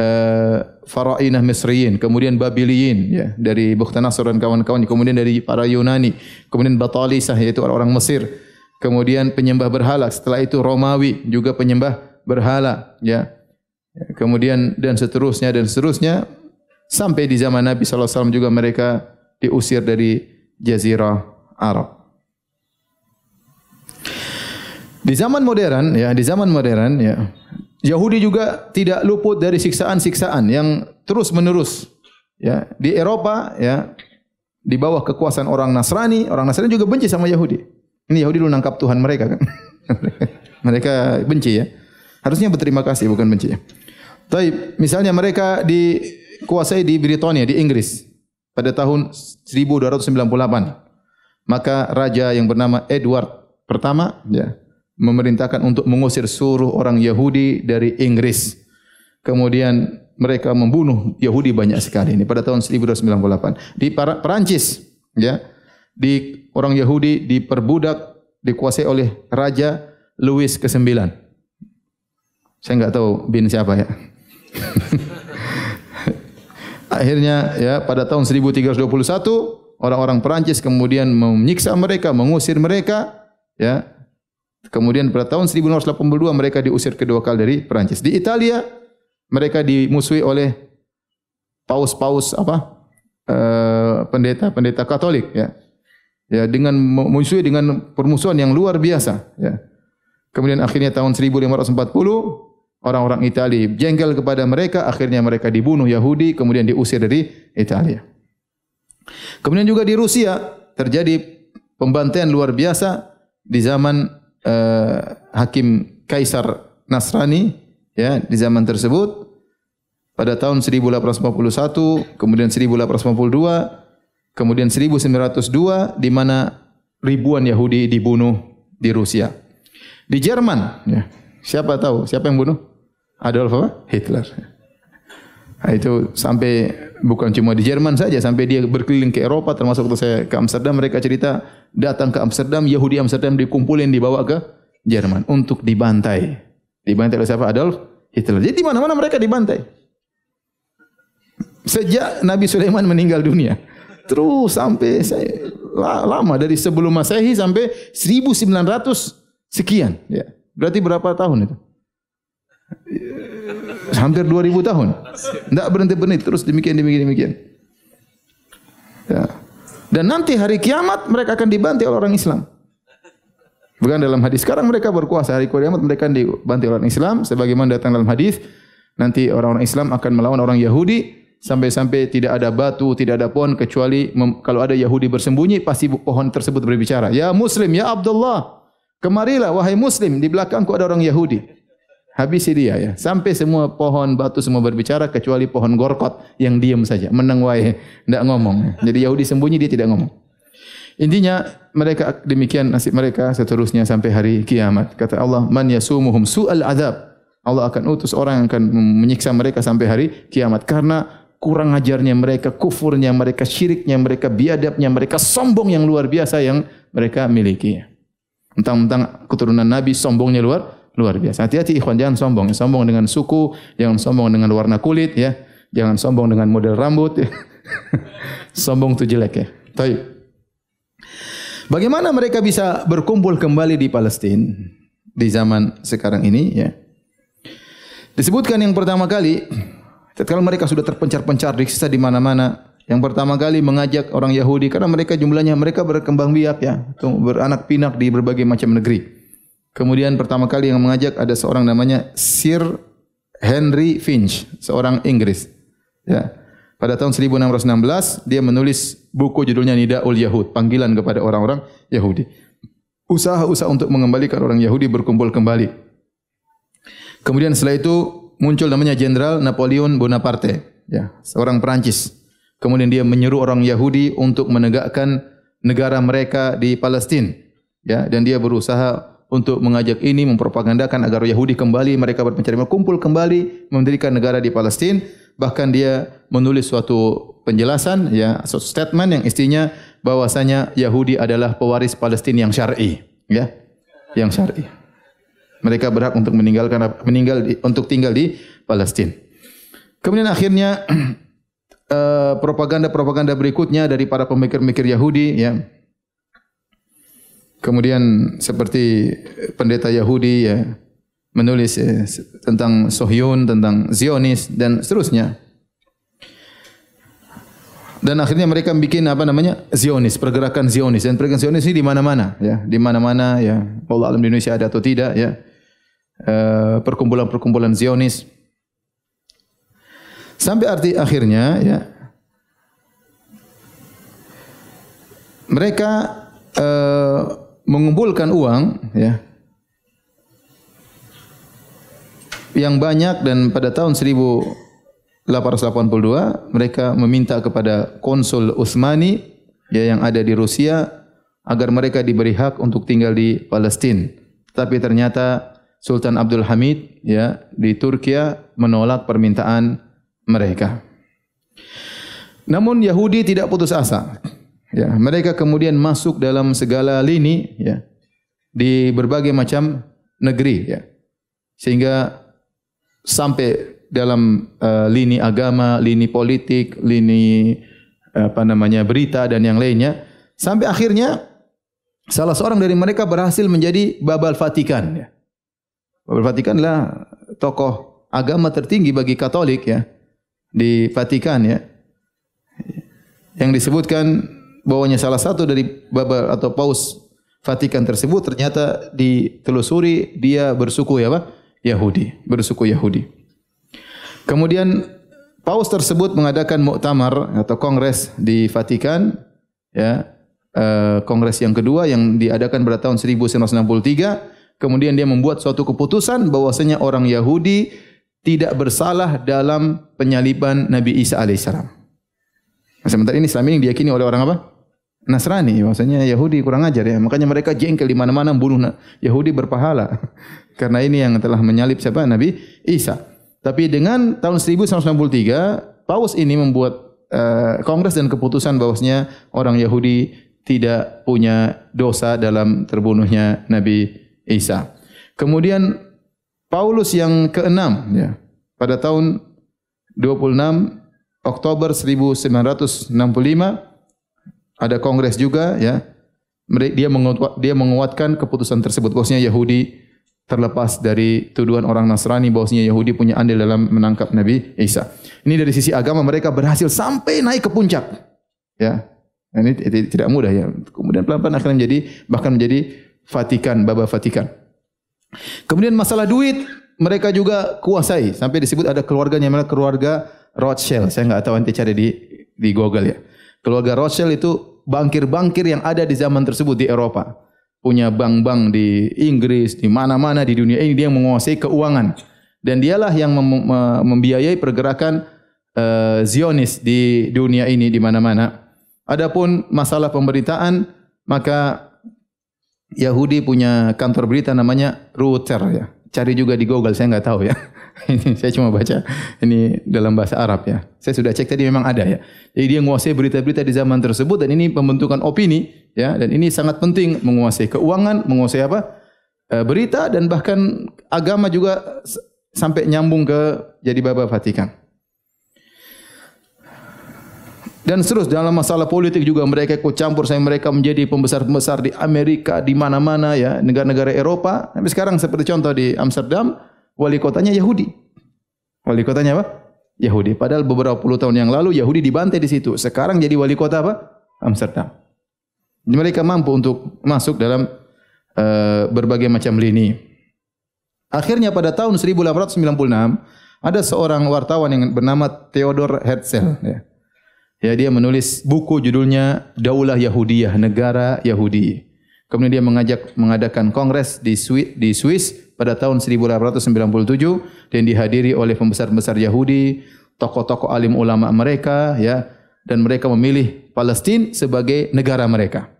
uh, Farainah Misriyin, kemudian Babiliyin ya dari Bukhtanasar dan kawan-kawan, kemudian dari para Yunani, kemudian Batalisah yaitu orang-orang Mesir. Kemudian penyembah berhala, setelah itu Romawi juga penyembah berhala ya. Kemudian dan seterusnya dan seterusnya Sampai di zaman Nabi sallallahu alaihi wasallam juga mereka diusir dari jazirah Arab. Di zaman modern ya, di zaman modern ya, Yahudi juga tidak luput dari siksaan-siksaan yang terus-menerus ya. Di Eropa ya, di bawah kekuasaan orang Nasrani, orang Nasrani juga benci sama Yahudi. Ini Yahudi lu nangkap Tuhan mereka kan. mereka benci ya. Harusnya berterima kasih bukan benci ya. Tapi misalnya mereka di kuasai di Britania di Inggris pada tahun 1298. Maka raja yang bernama Edward pertama ya memerintahkan untuk mengusir seluruh orang Yahudi dari Inggris. Kemudian mereka membunuh Yahudi banyak sekali ini pada tahun 1298 di Perancis ya di orang Yahudi diperbudak dikuasai oleh raja Louis ke-9. Saya enggak tahu bin siapa ya. Akhirnya ya pada tahun 1321 orang-orang Perancis kemudian menyiksa mereka, mengusir mereka ya. Kemudian pada tahun 1982 mereka diusir kedua kali dari Perancis. Di Italia mereka dimusuhi oleh paus-paus apa? pendeta-pendeta uh, Katolik ya. Ya dengan memusuhi dengan permusuhan yang luar biasa ya. Kemudian akhirnya tahun 1540 orang-orang Itali jengkel kepada mereka, akhirnya mereka dibunuh Yahudi, kemudian diusir dari Italia. Kemudian juga di Rusia terjadi pembantaian luar biasa di zaman uh, Hakim Kaisar Nasrani ya di zaman tersebut pada tahun 1851, kemudian 1852, kemudian 1902 di mana ribuan Yahudi dibunuh di Rusia. Di Jerman, ya. Siapa tahu siapa yang bunuh? Adolf Hitler. Nah, itu sampai bukan cuma di Jerman saja, sampai dia berkeliling ke Eropa, termasuk waktu saya ke Amsterdam, mereka cerita datang ke Amsterdam, Yahudi Amsterdam dikumpulin dibawa ke Jerman untuk dibantai. Dibantai oleh siapa? Adolf Hitler. Jadi di mana-mana mereka dibantai. Sejak Nabi Sulaiman meninggal dunia. Terus sampai saya lama dari sebelum Masehi sampai 1900 sekian. Ya. Berarti berapa tahun itu? Hampir 2000 tahun. Tidak berhenti-berhenti terus demikian demikian demikian. Ya. Dan nanti hari kiamat mereka akan dibantai oleh orang Islam. Bukan dalam hadis sekarang mereka berkuasa hari kiamat mereka dibantai oleh orang Islam sebagaimana datang dalam hadis nanti orang-orang Islam akan melawan orang Yahudi sampai-sampai tidak ada batu, tidak ada pohon kecuali kalau ada Yahudi bersembunyi pasti pohon tersebut berbicara. Ya Muslim, ya Abdullah, kemarilah wahai Muslim di belakangku ada orang Yahudi. Habis dia ya. Sampai semua pohon batu semua berbicara kecuali pohon gorkot yang diam saja. Menang wae, tidak ngomong. Jadi Yahudi sembunyi dia tidak ngomong. Intinya mereka demikian nasib mereka seterusnya sampai hari kiamat. Kata Allah, "Man yasumuhum su'al azab." Allah akan utus orang yang akan menyiksa mereka sampai hari kiamat karena kurang ajarnya mereka, kufurnya mereka, syiriknya mereka, biadabnya mereka, sombong yang luar biasa yang mereka miliki. Tentang-tentang keturunan Nabi, sombongnya luar luar biasa. Hati-hati ikhwan jangan sombong. Sombong dengan suku, jangan sombong dengan warna kulit ya. Jangan sombong dengan model rambut sombong itu jelek ya. Baik. Bagaimana mereka bisa berkumpul kembali di Palestina di zaman sekarang ini ya? Disebutkan yang pertama kali tatkala mereka sudah terpencar-pencar di sisa di mana-mana, yang pertama kali mengajak orang Yahudi karena mereka jumlahnya mereka berkembang biak ya, beranak pinak di berbagai macam negeri. Kemudian pertama kali yang mengajak ada seorang namanya Sir Henry Finch, seorang Inggris. Ya. Pada tahun 1616 dia menulis buku judulnya Nidaul Yahud, panggilan kepada orang-orang Yahudi. Usaha-usaha untuk mengembalikan orang Yahudi berkumpul kembali. Kemudian setelah itu muncul namanya Jenderal Napoleon Bonaparte, ya, seorang Perancis. Kemudian dia menyuruh orang Yahudi untuk menegakkan negara mereka di Palestina, ya, dan dia berusaha untuk mengajak ini mempropagandakan agar Yahudi kembali mereka berpencari kumpul kembali mendirikan negara di Palestina bahkan dia menulis suatu penjelasan ya suatu statement yang istinya bahwasanya Yahudi adalah pewaris Palestina yang syar'i ya yang syar'i. Mereka berhak untuk meninggalkan meninggal di, untuk tinggal di Palestina kemudian akhirnya eh, propaganda-propaganda berikutnya dari para pemikir-pemikir Yahudi ya Kemudian seperti pendeta Yahudi ya menulis ya, tentang Sohyun, tentang Zionis dan seterusnya. Dan akhirnya mereka bikin apa namanya Zionis, pergerakan Zionis dan pergerakan Zionis ini di mana-mana ya, di mana-mana ya. Allah alam di Indonesia ada atau tidak ya. Eh, perkumpulan-perkumpulan Zionis. Sampai arti akhirnya ya mereka uh, mengumpulkan uang ya yang banyak dan pada tahun 1882 mereka meminta kepada konsul Utsmani ya yang ada di Rusia agar mereka diberi hak untuk tinggal di Palestina. Tapi ternyata Sultan Abdul Hamid ya di Turki menolak permintaan mereka. Namun Yahudi tidak putus asa. Ya, mereka kemudian masuk dalam segala lini ya di berbagai macam negeri ya. Sehingga sampai dalam uh, lini agama, lini politik, lini apa namanya berita dan yang lainnya sampai akhirnya salah seorang dari mereka berhasil menjadi Babal Vatikan ya. Babal Vatikan adalah tokoh agama tertinggi bagi Katolik ya di Vatikan ya. Yang disebutkan bahwanya salah satu dari baba atau paus Vatikan tersebut ternyata ditelusuri dia bersuku ya apa? Yahudi, bersuku Yahudi. Kemudian paus tersebut mengadakan muktamar atau kongres di Vatikan ya, eh, kongres yang kedua yang diadakan pada tahun 1963 kemudian dia membuat suatu keputusan bahwasanya orang Yahudi tidak bersalah dalam penyaliban Nabi Isa alaihissalam. Sementara ini Islam ini diyakini oleh orang apa? Nasrani, maksudnya Yahudi kurang ajar ya. Makanya mereka jengkel di mana-mana membunuh Yahudi berpahala. Karena ini yang telah menyalib siapa? Nabi Isa. Tapi dengan tahun 1193, Paus ini membuat uh, kongres dan keputusan bahwasanya orang Yahudi tidak punya dosa dalam terbunuhnya Nabi Isa. Kemudian Paulus yang keenam ya, pada tahun 26 Oktober 1965 ada kongres juga ya. Dia dia menguatkan keputusan tersebut bahwasanya Yahudi terlepas dari tuduhan orang Nasrani bahwasanya Yahudi punya andil dalam menangkap Nabi Isa. Ini dari sisi agama mereka berhasil sampai naik ke puncak. Ya. Ini tidak mudah ya. Kemudian pelan-pelan akhirnya menjadi bahkan menjadi Vatikan, Baba Vatikan. Kemudian masalah duit mereka juga kuasai sampai disebut ada keluarganya namanya keluarga Rothschild. Saya enggak tahu nanti cari di di Google ya. Keluarga Rothschild itu bankir-bankir yang ada di zaman tersebut di Eropa. Punya bank-bank di Inggris, di mana-mana di dunia ini dia yang menguasai keuangan. Dan dialah yang mem membiayai pergerakan uh, Zionis di dunia ini di mana-mana. Adapun masalah pemberitaan, maka Yahudi punya kantor berita namanya Reuters ya. Cari juga di Google, saya enggak tahu ya. ini saya cuma baca ini dalam bahasa Arab ya. Saya sudah cek tadi memang ada ya. Jadi dia menguasai berita-berita di zaman tersebut dan ini pembentukan opini ya dan ini sangat penting menguasai keuangan, menguasai apa? E, berita dan bahkan agama juga sampai nyambung ke jadi baba Vatikan. Dan terus dalam masalah politik juga mereka ikut campur saya mereka menjadi pembesar-pembesar di Amerika di mana-mana ya negara-negara Eropa. Sampai sekarang seperti contoh di Amsterdam wali kotanya Yahudi. Wali kotanya apa? Yahudi. Padahal beberapa puluh tahun yang lalu Yahudi dibantai di situ. Sekarang jadi wali kota apa? Amsterdam. Jadi mereka mampu untuk masuk dalam uh, berbagai macam lini. Akhirnya pada tahun 1896 ada seorang wartawan yang bernama Theodor Herzl. Ya. Ya dia menulis buku judulnya Daulah Yahudiyah, Negara Yahudi. Kemudian dia mengajak mengadakan kongres di Swiss, di Swiss pada tahun 1897 dan dihadiri oleh pembesar-pembesar Yahudi, tokoh-tokoh alim ulama mereka ya dan mereka memilih Palestina sebagai negara mereka.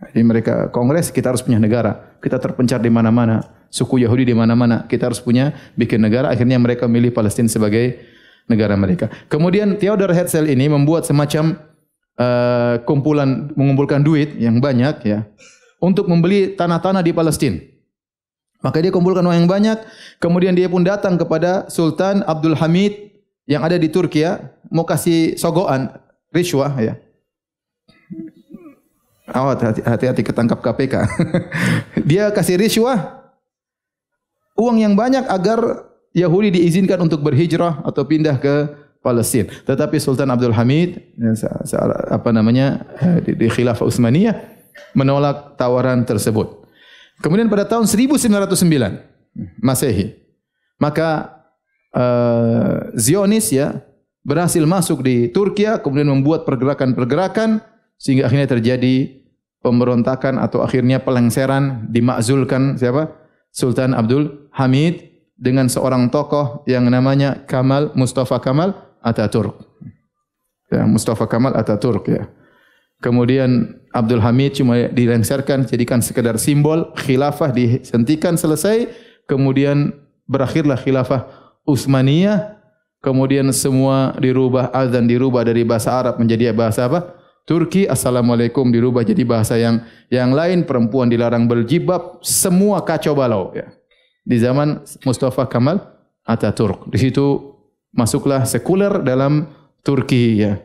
Jadi mereka kongres kita harus punya negara. Kita terpencar di mana-mana, suku Yahudi di mana-mana. Kita harus punya bikin negara. Akhirnya mereka memilih Palestina sebagai negara mereka. Kemudian Theodor Herzl ini membuat semacam uh, kumpulan mengumpulkan duit yang banyak ya untuk membeli tanah-tanah di Palestina. Maka dia kumpulkan uang yang banyak. Kemudian dia pun datang kepada Sultan Abdul Hamid yang ada di Turki ya, mau kasih sogoan, rishwah ya. Awat hati-hati ketangkap KPK. dia kasih rishwah uang yang banyak agar Yahudi diizinkan untuk berhijrah atau pindah ke Palestina. Tetapi Sultan Abdul Hamid ya, apa namanya di, di Khilafah Utsmaniyah menolak tawaran tersebut. Kemudian pada tahun 1909 Masehi maka uh, Zionis ya berhasil masuk di Turki kemudian membuat pergerakan-pergerakan sehingga akhirnya terjadi pemberontakan atau akhirnya pelengseran dimakzulkan siapa Sultan Abdul Hamid dengan seorang tokoh yang namanya Kamal Mustafa Kamal Ataturk. Ya, Mustafa Kamal Ataturk ya. Kemudian Abdul Hamid cuma dilengserkan jadikan sekedar simbol khilafah dihentikan selesai. Kemudian berakhirlah khilafah Utsmaniyah. Kemudian semua dirubah azan dirubah dari bahasa Arab menjadi bahasa apa? Turki. Assalamualaikum dirubah jadi bahasa yang yang lain. Perempuan dilarang berjibab semua kacau balau ya di zaman Mustafa Kamal Ataturk di situ masuklah sekuler dalam Turki ya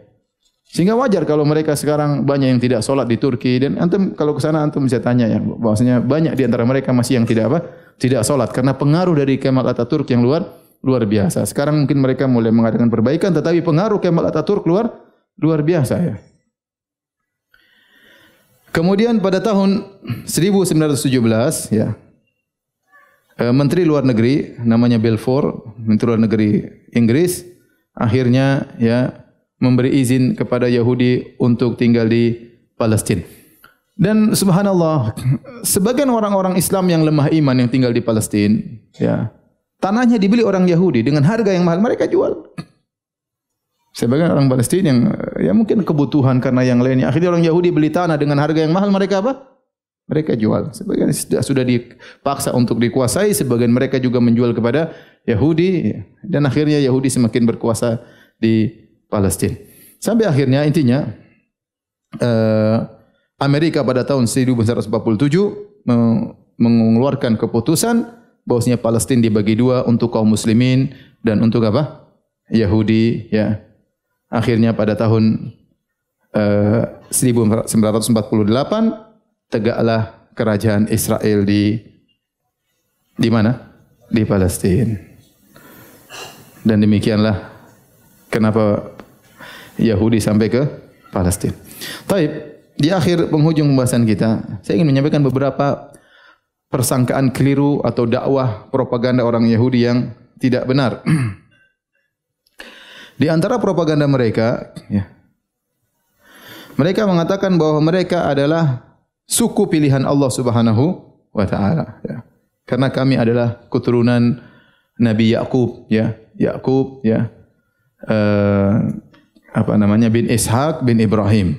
Sehingga wajar kalau mereka sekarang banyak yang tidak solat di Turki dan antum kalau ke sana antum bisa tanya ya bahwasanya banyak di antara mereka masih yang tidak apa? Tidak solat karena pengaruh dari Kemal Ataturk yang luar luar biasa. Sekarang mungkin mereka mulai mengadakan perbaikan tetapi pengaruh Kemal Ataturk luar luar biasa ya. Kemudian pada tahun 1917 ya Menteri Luar Negeri namanya Balfour, Menteri Luar Negeri Inggris akhirnya ya memberi izin kepada Yahudi untuk tinggal di Palestina. Dan subhanallah, sebagian orang-orang Islam yang lemah iman yang tinggal di Palestina, ya, tanahnya dibeli orang Yahudi dengan harga yang mahal, mereka jual. Sebagian orang Palestina yang ya mungkin kebutuhan karena yang lainnya. Akhirnya orang Yahudi beli tanah dengan harga yang mahal, mereka apa? Mereka jual. Sebagian sudah, dipaksa untuk dikuasai, sebagian mereka juga menjual kepada Yahudi dan akhirnya Yahudi semakin berkuasa di Palestina. Sampai akhirnya intinya uh, Amerika pada tahun 1947 mengeluarkan keputusan bahwasanya Palestina dibagi dua untuk kaum muslimin dan untuk apa? Yahudi ya. Akhirnya pada tahun uh, 1948 tegaklah kerajaan Israel di di mana? Di Palestina. Dan demikianlah kenapa Yahudi sampai ke Palestina. Taib di akhir penghujung pembahasan kita, saya ingin menyampaikan beberapa persangkaan keliru atau dakwah propaganda orang Yahudi yang tidak benar. Di antara propaganda mereka, ya, mereka mengatakan bahawa mereka adalah suku pilihan Allah Subhanahu wa taala, ya. Karena kami adalah keturunan Nabi Yakub, ya, Yakub, ya, uh, apa namanya bin Ishak bin Ibrahim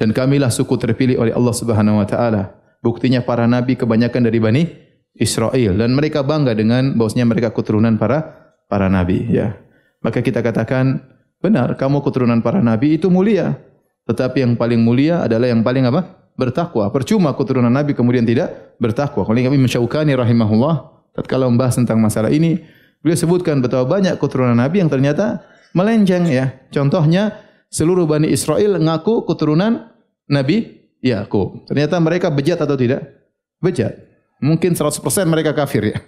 dan kamilah suku terpilih oleh Allah Subhanahu wa taala. Buktinya para nabi kebanyakan dari Bani Israel dan mereka bangga dengan bahwasanya mereka keturunan para para nabi ya. Maka kita katakan benar kamu keturunan para nabi itu mulia. Tetapi yang paling mulia adalah yang paling apa? Bertakwa. Percuma keturunan nabi kemudian tidak bertakwa. Kalau kami Syaukani rahimahullah tatkala membahas tentang masalah ini, beliau sebutkan betapa banyak keturunan nabi yang ternyata melenceng ya. Contohnya seluruh Bani Israel mengaku keturunan Nabi Yakub. Ternyata mereka bejat atau tidak? Bejat. Mungkin 100% mereka kafir ya.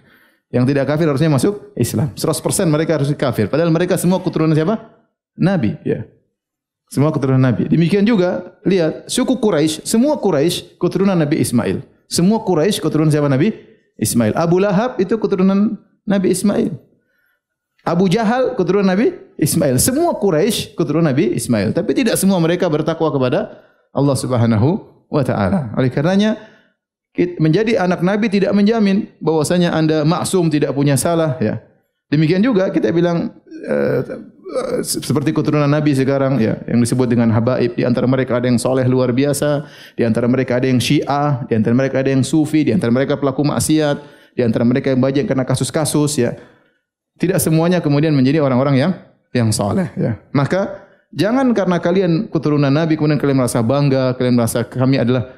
Yang tidak kafir harusnya masuk Islam. 100% mereka harus kafir. Padahal mereka semua keturunan siapa? Nabi. Ya. Semua keturunan Nabi. Demikian juga, lihat, suku Quraisy, semua Quraisy keturunan Nabi Ismail. Semua Quraisy keturunan siapa Nabi? Ismail. Abu Lahab itu keturunan Nabi Ismail. Abu Jahal keturunan Nabi Ismail. Semua Quraisy keturunan Nabi Ismail. Tapi tidak semua mereka bertakwa kepada Allah Subhanahu wa taala. Oleh karenanya menjadi anak nabi tidak menjamin bahwasanya Anda maksum tidak punya salah ya. Demikian juga kita bilang uh, seperti keturunan nabi sekarang ya yang disebut dengan habaib di antara mereka ada yang soleh luar biasa, di antara mereka ada yang syiah, di antara mereka ada yang sufi, di antara mereka pelaku maksiat, di antara mereka yang banyak kena kasus-kasus ya. Tidak semuanya kemudian menjadi orang-orang yang yang soleh ya. Maka Jangan karena kalian keturunan Nabi kemudian kalian merasa bangga, kalian merasa kami adalah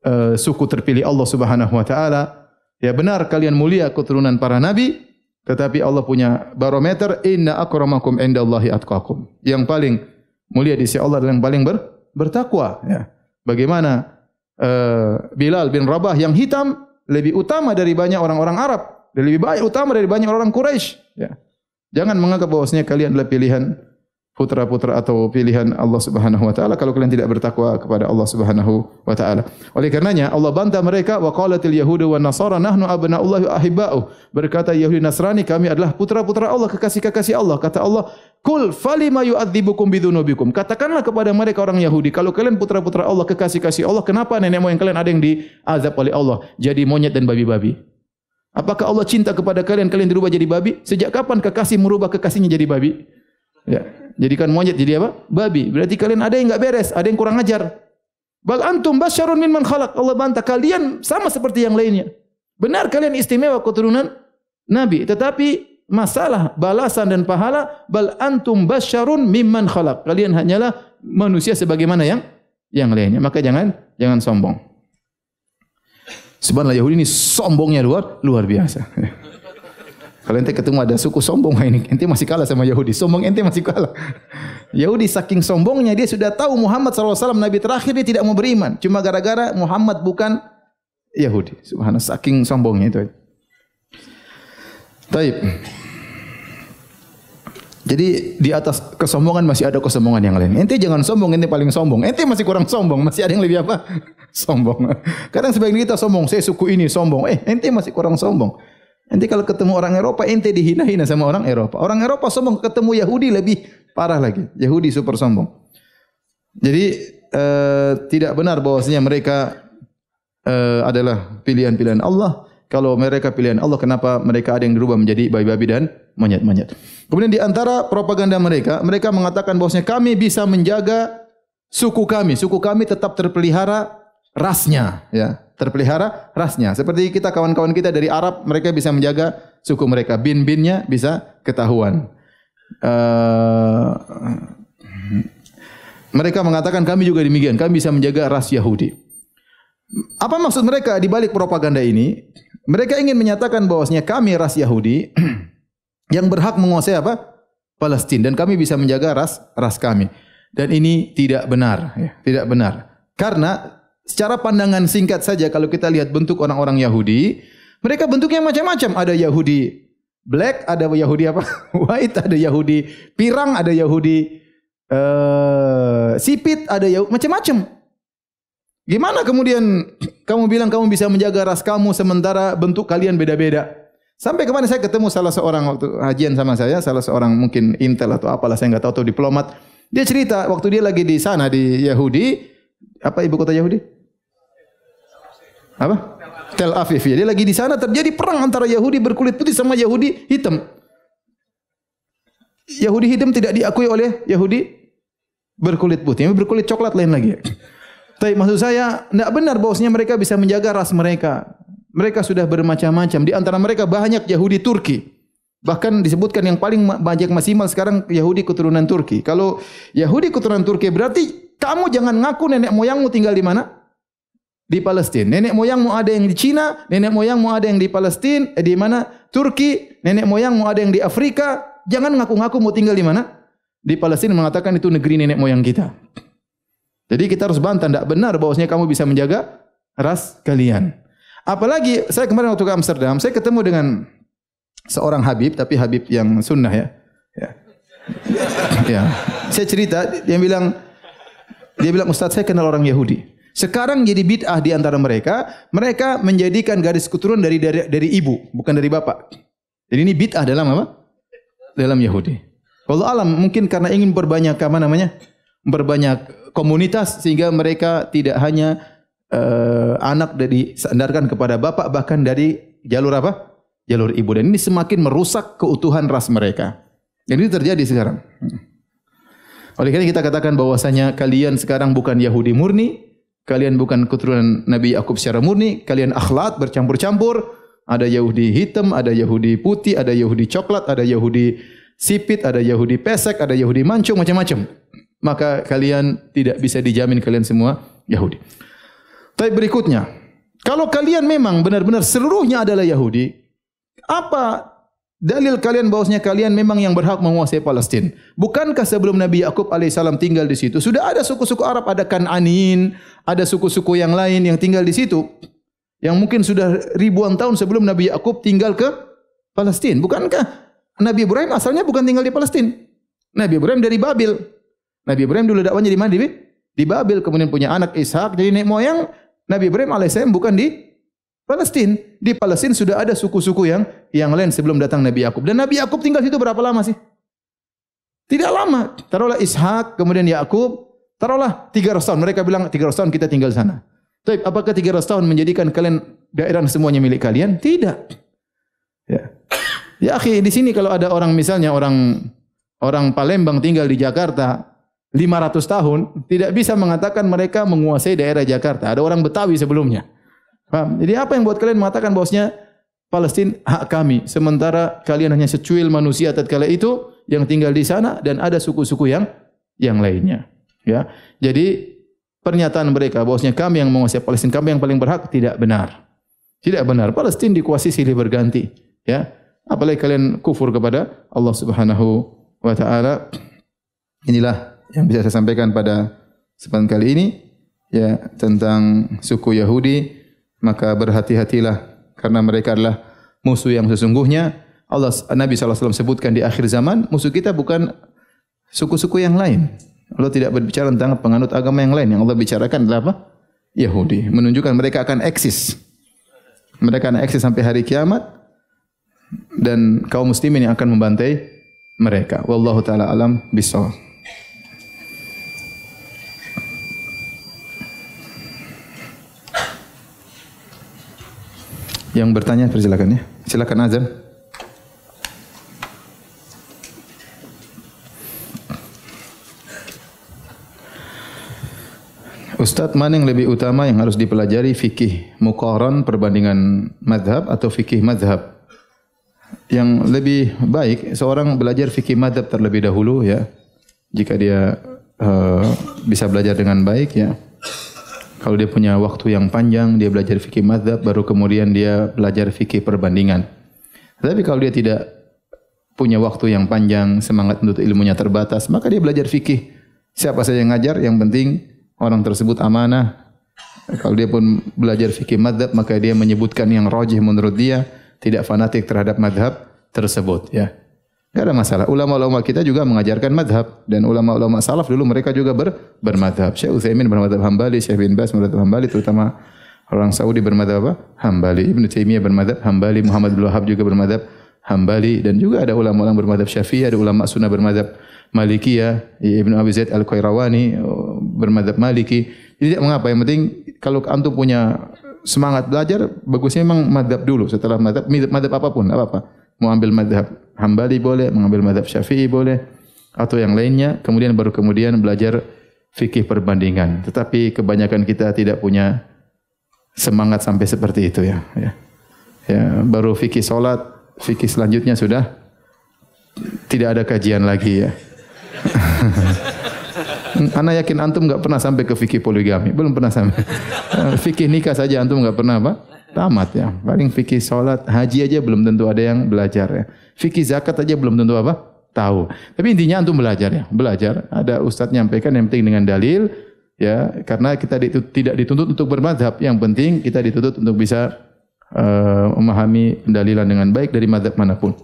uh, suku terpilih Allah Subhanahu wa taala. Ya benar kalian mulia keturunan para nabi, tetapi Allah punya barometer inna akramakum indallahi atqakum. Yang paling mulia di sisi Allah adalah yang paling ber, bertakwa, ya. Bagaimana uh, Bilal bin Rabah yang hitam lebih utama dari banyak orang-orang Arab, lebih baik utama dari banyak orang Quraisy, ya. Jangan menganggap bahwasanya kalian adalah pilihan putra-putra atau pilihan Allah Subhanahu wa taala kalau kalian tidak bertakwa kepada Allah Subhanahu wa taala. Oleh karenanya Allah bantah mereka wa qalatil yahudu wan nasara nahnu abna'ullahi wa ahibba'u. Berkata Yahudi Nasrani kami adalah putra-putra Allah kekasih-kekasih Allah. Kata Allah, "Kul falima yu'adzibukum bidzunubikum." Katakanlah kepada mereka orang Yahudi, kalau kalian putra-putra Allah kekasih-kasih Allah, kenapa nenek moyang kalian ada yang diazab oleh Allah jadi monyet dan babi-babi? Apakah Allah cinta kepada kalian kalian dirubah jadi babi? Sejak kapan kekasih merubah kekasihnya jadi babi? Ya, jadikan monyet jadi apa? Babi. Berarti kalian ada yang enggak beres, ada yang kurang ajar. Bal antum basyarun mimman khalaq. Allah bantah kalian sama seperti yang lainnya. Benar kalian istimewa keturunan nabi, tetapi masalah balasan dan pahala bal antum basyarun mimman khalaq. Kalian hanyalah manusia sebagaimana yang yang lainnya. Maka jangan jangan sombong. Subhanallah Yahudi ini sombongnya luar luar biasa. Kalau ente ketemu ada suku sombong ini, ente masih kalah sama Yahudi. Sombong ente masih kalah. Yahudi saking sombongnya dia sudah tahu Muhammad SAW Nabi terakhir dia tidak mau beriman. Cuma gara-gara Muhammad bukan Yahudi. Subhanallah saking sombongnya itu. Taib. Jadi di atas kesombongan masih ada kesombongan yang lain. Ente jangan sombong, ente paling sombong. Ente masih kurang sombong, masih ada yang lebih apa? Sombong. Kadang sebagian kita sombong, saya suku ini sombong. Eh, ente masih kurang sombong. Nanti kalau ketemu orang Eropa, ente dihina-hina sama orang Eropa. Orang Eropa sombong ketemu Yahudi lebih parah lagi. Yahudi super sombong. Jadi uh, tidak benar bahwasanya mereka uh, adalah pilihan-pilihan Allah. Kalau mereka pilihan Allah, kenapa mereka ada yang dirubah menjadi babi-babi dan monyet-monyet? Kemudian di antara propaganda mereka, mereka mengatakan bahwasanya kami bisa menjaga suku kami. Suku kami tetap terpelihara rasnya, ya, terpelihara rasnya. Seperti kita kawan-kawan kita dari Arab, mereka bisa menjaga suku mereka. Bin-binnya bisa ketahuan. Uh, mereka mengatakan kami juga demikian. Kami bisa menjaga ras Yahudi. Apa maksud mereka di balik propaganda ini? Mereka ingin menyatakan bahwasanya kami ras Yahudi yang berhak menguasai apa? Palestina dan kami bisa menjaga ras ras kami. Dan ini tidak benar, ya, tidak benar. Karena secara pandangan singkat saja kalau kita lihat bentuk orang-orang Yahudi, mereka bentuknya macam-macam. Ada Yahudi black, ada Yahudi apa? White, ada Yahudi pirang, ada Yahudi uh, sipit, ada Yahudi macam-macam. Gimana kemudian kamu bilang kamu bisa menjaga ras kamu sementara bentuk kalian beda-beda? Sampai kemarin saya ketemu salah seorang waktu hajian sama saya, salah seorang mungkin intel atau apalah saya enggak tahu atau diplomat. Dia cerita waktu dia lagi di sana di Yahudi, apa ibu kota Yahudi? Apa? Tel Aviv. Ya. Dia lagi di sana terjadi perang antara Yahudi berkulit putih sama Yahudi hitam. Yahudi hitam tidak diakui oleh Yahudi berkulit putih, berkulit coklat lain lagi. Tapi maksud saya, tidak benar bahwasanya mereka bisa menjaga ras mereka. Mereka sudah bermacam-macam. Di antara mereka banyak Yahudi Turki. Bahkan disebutkan yang paling banyak maksimal sekarang Yahudi keturunan Turki. Kalau Yahudi keturunan Turki berarti kamu jangan ngaku nenek moyangmu tinggal di mana? Di Palestina. Nenek moyangmu ada yang di Cina, nenek moyangmu ada yang di Palestina, eh, di mana? Turki, nenek moyangmu ada yang di Afrika. Jangan ngaku-ngaku mau tinggal di mana? Di Palestina mengatakan itu negeri nenek moyang kita. Jadi kita harus bantah tidak benar bahwasanya kamu bisa menjaga ras kalian. Apalagi saya kemarin waktu ke Amsterdam, saya ketemu dengan seorang Habib, tapi Habib yang sunnah ya. Ya. ya. Saya cerita, dia bilang, dia bilang Ustaz saya kenal orang Yahudi. Sekarang jadi bid'ah di antara mereka, mereka menjadikan garis keturunan dari, dari dari ibu, bukan dari bapak. Jadi ini bid'ah dalam apa? Dalam Yahudi. Kalau alam mungkin karena ingin berbanyak apa namanya? Berbanyak komunitas sehingga mereka tidak hanya uh, anak dari sandarkan kepada bapak bahkan dari jalur apa? Jalur ibu dan ini semakin merusak keutuhan ras mereka. Dan ini terjadi sekarang. Oleh karena kita katakan bahwasanya kalian sekarang bukan Yahudi murni, kalian bukan keturunan Nabi Yakub secara murni, kalian akhlak bercampur-campur, ada Yahudi hitam, ada Yahudi putih, ada Yahudi coklat, ada Yahudi sipit, ada Yahudi pesek, ada Yahudi mancung, macam-macam maka kalian tidak bisa dijamin kalian semua Yahudi. Tapi berikutnya, kalau kalian memang benar-benar seluruhnya adalah Yahudi, apa dalil kalian bahwasanya kalian memang yang berhak menguasai Palestina? Bukankah sebelum Nabi Yakub alaihissalam tinggal di situ sudah ada suku-suku Arab, ada Kananin, ada suku-suku yang lain yang tinggal di situ? Yang mungkin sudah ribuan tahun sebelum Nabi Yakub tinggal ke Palestina. Bukankah Nabi Ibrahim asalnya bukan tinggal di Palestina? Nabi Ibrahim dari Babil. Nabi Ibrahim dulu dakwanya di mana? Di, Babil. Kemudian punya anak Ishak. Jadi nenek moyang Nabi Ibrahim AS bukan di Palestina. Di Palestina sudah ada suku-suku yang yang lain sebelum datang Nabi Yakub. Dan Nabi Yakub tinggal situ berapa lama sih? Tidak lama. Taruhlah Ishak, kemudian Yakub. Taruhlah 300 tahun. Mereka bilang 300 tahun kita tinggal sana. Tapi apakah 300 tahun menjadikan kalian daerah semuanya milik kalian? Tidak. Ya. Ya, akhi, di sini kalau ada orang misalnya orang orang Palembang tinggal di Jakarta, 500 tahun tidak bisa mengatakan mereka menguasai daerah Jakarta. Ada orang Betawi sebelumnya. Paham? Jadi apa yang buat kalian mengatakan bahwasanya Palestina hak kami sementara kalian hanya secuil manusia tatkala itu yang tinggal di sana dan ada suku-suku yang yang lainnya. Ya. Jadi pernyataan mereka bahwasanya kami yang menguasai Palestina, kami yang paling berhak tidak benar. Tidak benar. Palestina dikuasai silih berganti, ya. Apalagi kalian kufur kepada Allah Subhanahu wa taala. Inilah yang bisa saya sampaikan pada kesempatan kali ini ya tentang suku Yahudi maka berhati-hatilah karena mereka adalah musuh yang sesungguhnya. Allah Nabi SAW sebutkan di akhir zaman musuh kita bukan suku-suku yang lain. Allah tidak berbicara tentang penganut agama yang lain. Yang Allah bicarakan adalah apa? Yahudi. Menunjukkan mereka akan eksis. Mereka akan eksis sampai hari kiamat. Dan kaum muslimin yang akan membantai mereka. Wallahu taala alam bisawab Yang bertanya persilakan ya. Silakan azan. Ustaz, mana yang lebih utama yang harus dipelajari fikih muqaran perbandingan madhab atau fikih madhab? Yang lebih baik seorang belajar fikih madhab terlebih dahulu ya. Jika dia uh, bisa belajar dengan baik ya. Kalau dia punya waktu yang panjang dia belajar fikih madhab baru kemudian dia belajar fikih perbandingan. Tapi kalau dia tidak punya waktu yang panjang, semangat untuk ilmunya terbatas, maka dia belajar fikih. Siapa saja yang ngajar, yang penting orang tersebut amanah. Kalau dia pun belajar fikih madhab, maka dia menyebutkan yang rojih menurut dia, tidak fanatik terhadap madhab tersebut. Ya, tidak ada masalah. Ulama-ulama kita juga mengajarkan madhab. Dan ulama-ulama salaf dulu mereka juga ber, bermadhab. Syekh Uthaymin bermadhab hambali, Syekh bin Bas bermadhab hambali, terutama orang Saudi bermadhab apa? Hambali. Ibn Taymiyah bermadhab hambali, Muhammad bin Wahab juga bermadhab hambali. Dan juga ada ulama-ulama bermadhab syafi'i, ada ulama sunnah bermadhab Malikiyah, Ibn Abi Zaid Al-Qayrawani oh, bermadhab Maliki. Jadi tidak mengapa, yang penting kalau antum punya semangat belajar, bagusnya memang madhab dulu. Setelah madhab, madhab apapun, apa-apa. Mau ambil madhab Hambali boleh, mengambil madhab Syafi'i boleh, atau yang lainnya. Kemudian baru kemudian belajar fikih perbandingan. Tetapi kebanyakan kita tidak punya semangat sampai seperti itu ya. Ya, ya baru fikih solat, fikih selanjutnya sudah tidak ada kajian lagi ya. Ana yakin antum enggak pernah sampai ke fikih poligami. Belum pernah sampai. fikih nikah saja antum enggak pernah apa? Tamat ya. Paling fikih salat, haji aja belum tentu ada yang belajar ya. Fikih zakat aja belum tentu apa? Tahu. Tapi intinya antum belajar ya. Belajar. Ada ustaz nyampaikan yang penting dengan dalil ya. Karena kita tidak dituntut untuk bermadhab. Yang penting kita dituntut untuk bisa uh, memahami pendalilan dengan baik dari madhab manapun.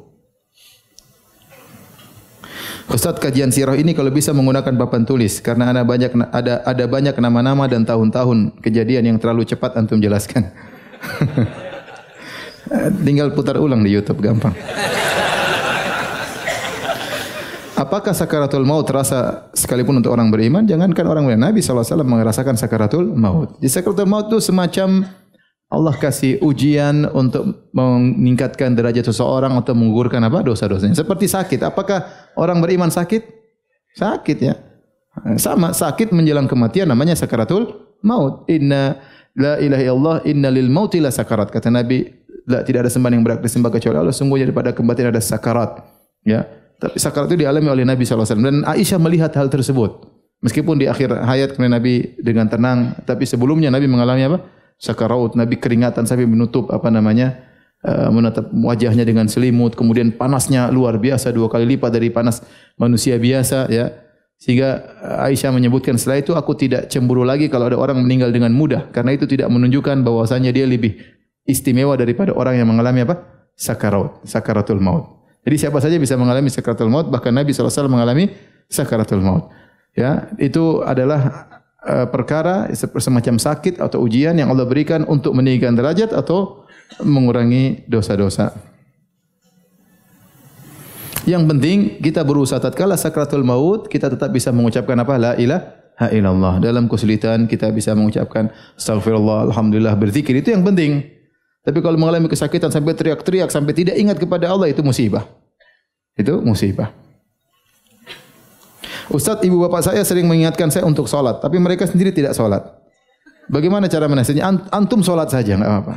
Ustaz kajian sirah ini kalau bisa menggunakan papan tulis karena ada banyak ada ada banyak nama-nama dan tahun-tahun kejadian yang terlalu cepat antum jelaskan. Tinggal putar ulang di YouTube gampang. Apakah sakaratul maut terasa sekalipun untuk orang beriman? Jangankan orang beriman. Nabi SAW merasakan sakaratul maut. Di sakaratul maut itu semacam Allah kasih ujian untuk meningkatkan derajat seseorang atau menggugurkan apa dosa-dosanya. Seperti sakit. Apakah orang beriman sakit? Sakit ya. Sama sakit menjelang kematian namanya sakaratul maut. Inna la ilaha illallah inna lil mauti la sakarat. Kata Nabi, la, tidak ada sembahan yang berhak disembah kecuali Allah. Sungguhnya daripada kematian ada sakarat. Ya. Tapi sakarat itu dialami oleh Nabi SAW. Dan Aisyah melihat hal tersebut. Meskipun di akhir hayat kemudian Nabi dengan tenang. Tapi sebelumnya Nabi mengalami apa? sakaraut Nabi keringatan sampai menutup apa namanya uh, menatap wajahnya dengan selimut kemudian panasnya luar biasa dua kali lipat dari panas manusia biasa ya sehingga Aisyah menyebutkan setelah itu aku tidak cemburu lagi kalau ada orang meninggal dengan mudah. Karena itu tidak menunjukkan bahwasanya dia lebih istimewa daripada orang yang mengalami apa? Sakaraut sakaratul maut. Jadi siapa saja bisa mengalami sakaratul maut bahkan Nabi SAW mengalami sakaratul maut. Ya itu adalah Eh, perkara semacam sakit atau ujian yang Allah berikan untuk meninggikan derajat atau mengurangi dosa-dosa. Yang penting kita berusaha tatkala sakratul maut kita tetap bisa mengucapkan apa la ilaha illallah. Dalam kesulitan kita bisa mengucapkan astagfirullah alhamdulillah berzikir itu yang penting. Tapi kalau mengalami kesakitan sampai teriak-teriak sampai tidak ingat kepada Allah itu musibah. Itu musibah. Ustaz, ibu bapak saya sering mengingatkan saya untuk solat, tapi mereka sendiri tidak solat. Bagaimana cara menasihatnya? Antum solat saja, enggak apa-apa.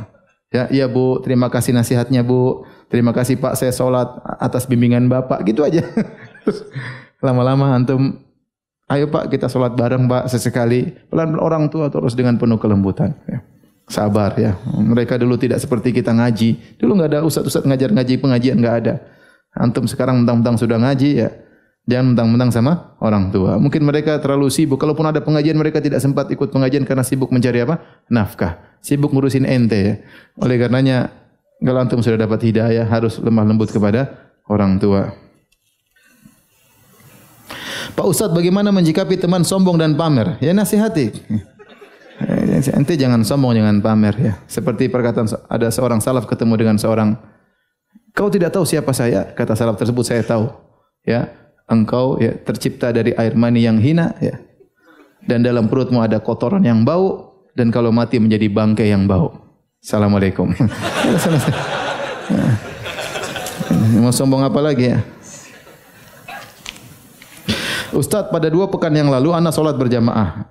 Ya, ya Bu, terima kasih nasihatnya Bu. Terima kasih Pak, saya solat atas bimbingan bapak. Gitu aja. Lama-lama antum, ayo Pak kita solat bareng Pak sesekali. Pelan orang tua terus dengan penuh kelembutan. Ya. Sabar ya. Mereka dulu tidak seperti kita ngaji. Dulu enggak ada ustaz-ustaz ngajar ngaji pengajian enggak ada. Antum sekarang mentang-mentang sudah ngaji ya. Jangan mentang-mentang sama orang tua. Mungkin mereka terlalu sibuk. Kalaupun ada pengajian, mereka tidak sempat ikut pengajian karena sibuk mencari apa? Nafkah. Sibuk ngurusin ente. Ya. Oleh karenanya, kalau antum sudah dapat hidayah, harus lemah lembut kepada orang tua. Pak Ustaz, bagaimana menjikapi teman sombong dan pamer? Ya nasihati. Ente jangan sombong, jangan pamer ya. Seperti perkataan ada seorang salaf ketemu dengan seorang Kau tidak tahu siapa saya? Kata salaf tersebut, saya tahu. Ya, engkau ya tercipta dari air mani yang hina ya dan dalam perutmu ada kotoran yang bau dan kalau mati menjadi bangkai yang bau Assalamualaikum. Mau sombong apa lagi ya? Ustaz pada dua pekan yang lalu anak solat berjamaah.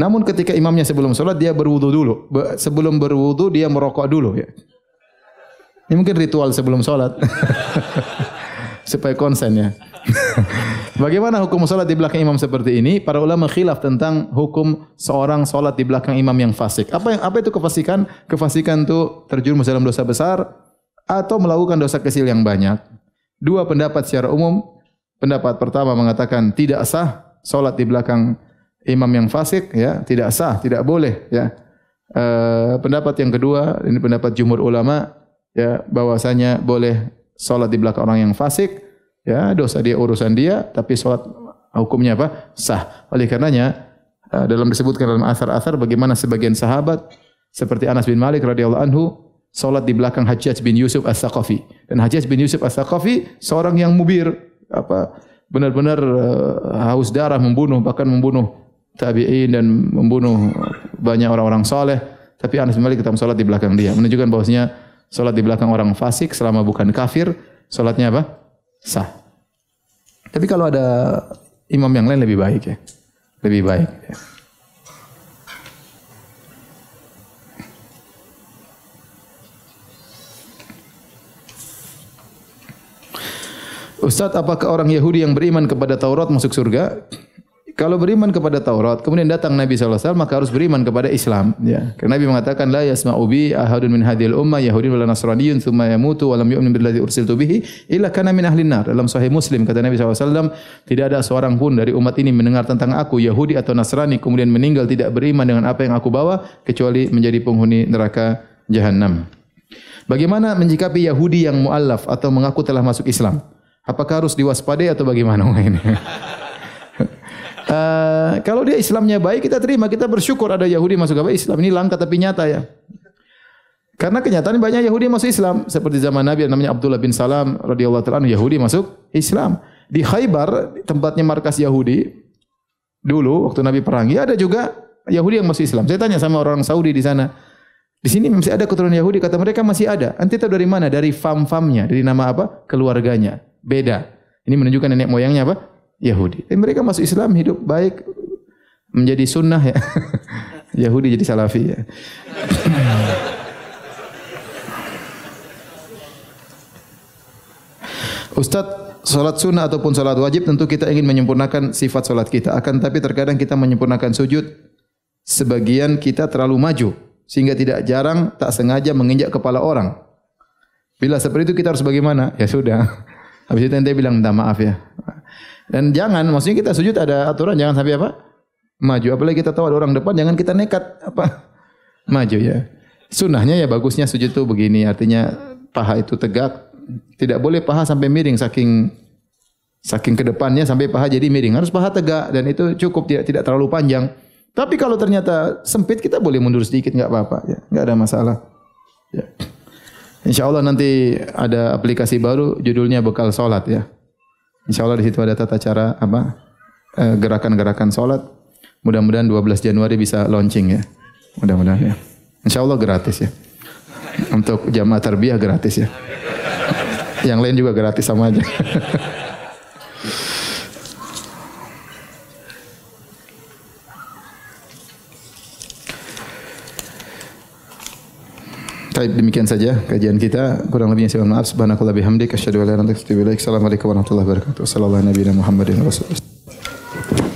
Namun ketika imamnya sebelum solat dia berwudu dulu. Sebelum berwudu dia merokok dulu ya. Ini mungkin ritual sebelum solat. Supaya konsen ya. Bagaimana hukum solat di belakang imam seperti ini? Para ulama khilaf tentang hukum seorang solat di belakang imam yang fasik. Apa yang apa itu kefasikan? Kefasikan itu terjerumus dalam dosa besar atau melakukan dosa kecil yang banyak. Dua pendapat secara umum pendapat pertama mengatakan tidak sah solat di belakang imam yang fasik ya tidak sah tidak boleh ya e, pendapat yang kedua ini pendapat jumhur ulama ya bahwasanya boleh solat di belakang orang yang fasik ya dosa dia urusan dia tapi solat hukumnya apa? Sah. Oleh karenanya e, dalam disebutkan dalam asar-asar bagaimana sebagian sahabat seperti Anas bin Malik radhiyallahu anhu solat di belakang Hajjaj bin Yusuf As-Saqafi. Dan Hajjaj bin Yusuf As-Saqafi seorang yang mubir apa benar-benar uh, haus darah membunuh bahkan membunuh tabi'in dan membunuh banyak orang-orang soleh tapi Anas bin Malik tetap salat di belakang dia. Menunjukkan bahwasanya salat di belakang orang fasik selama bukan kafir salatnya apa sah tapi kalau ada imam yang lain lebih baik ya lebih baik ya. Ustaz, apakah orang Yahudi yang beriman kepada Taurat masuk surga? Kalau beriman kepada Taurat, kemudian datang Nabi SAW, maka harus beriman kepada Islam. Ya. Karena Nabi mengatakan, La yasma'u bi ahadun min hadhil ummah, Yahudi wala Nasraniyun, thumma yamutu, walam yu'min billadhi ursiltu bihi, illa kana min ahlin nar. Dalam sahih Muslim, kata Nabi SAW, tidak ada seorang pun dari umat ini mendengar tentang aku, Yahudi atau Nasrani, kemudian meninggal tidak beriman dengan apa yang aku bawa, kecuali menjadi penghuni neraka jahannam. Bagaimana menjikapi Yahudi yang mu'allaf atau mengaku telah masuk Islam? Apakah harus diwaspadai atau bagaimana ini? Uh, kalau dia Islamnya baik kita terima, kita bersyukur ada Yahudi masuk agama Islam. Ini langka tapi nyata ya. Karena kenyataan banyak Yahudi masuk Islam seperti zaman Nabi namanya Abdullah bin Salam radhiyallahu taala Yahudi masuk Islam. Di Khaybar tempatnya markas Yahudi dulu waktu Nabi perangi ada juga Yahudi yang masuk Islam. Saya tanya sama orang Saudi di sana. Di sini masih ada keturunan Yahudi kata mereka masih ada. Anti tahu dari mana? Dari fam-famnya, dari nama apa? Keluarganya beda. Ini menunjukkan nenek moyangnya apa? Yahudi. Dan mereka masuk Islam hidup baik menjadi sunnah ya. Yahudi jadi salafi ya. Ustaz, salat sunnah ataupun salat wajib tentu kita ingin menyempurnakan sifat salat kita. Akan tapi terkadang kita menyempurnakan sujud sebagian kita terlalu maju sehingga tidak jarang tak sengaja menginjak kepala orang. Bila seperti itu kita harus bagaimana? Ya sudah. Habis itu ente bilang minta maaf ya. Dan jangan, maksudnya kita sujud ada aturan jangan sampai apa? Maju. Apalagi kita tahu ada orang depan, jangan kita nekat apa? Maju ya. Sunnahnya ya bagusnya sujud itu begini, artinya paha itu tegak. Tidak boleh paha sampai miring saking saking ke depannya sampai paha jadi miring. Harus paha tegak dan itu cukup tidak tidak terlalu panjang. Tapi kalau ternyata sempit kita boleh mundur sedikit enggak apa-apa ya. Enggak ada masalah. Ya. Insya Allah nanti ada aplikasi baru judulnya bekal solat ya. Insya Allah di situ ada tata cara apa eh, gerakan-gerakan solat. Mudah-mudahan 12 Januari bisa launching ya. Mudah-mudahan ya. Insya Allah gratis ya. Untuk jamaah tarbiyah gratis ya. Yang lain juga gratis sama aja. Baik, demikian saja kajian kita. Kurang lebihnya saya mohon maaf. Subhanakallah bihamdik. Asyadu ala rantik. Assalamualaikum warahmatullahi wabarakatuh. Assalamualaikum warahmatullahi wabarakatuh.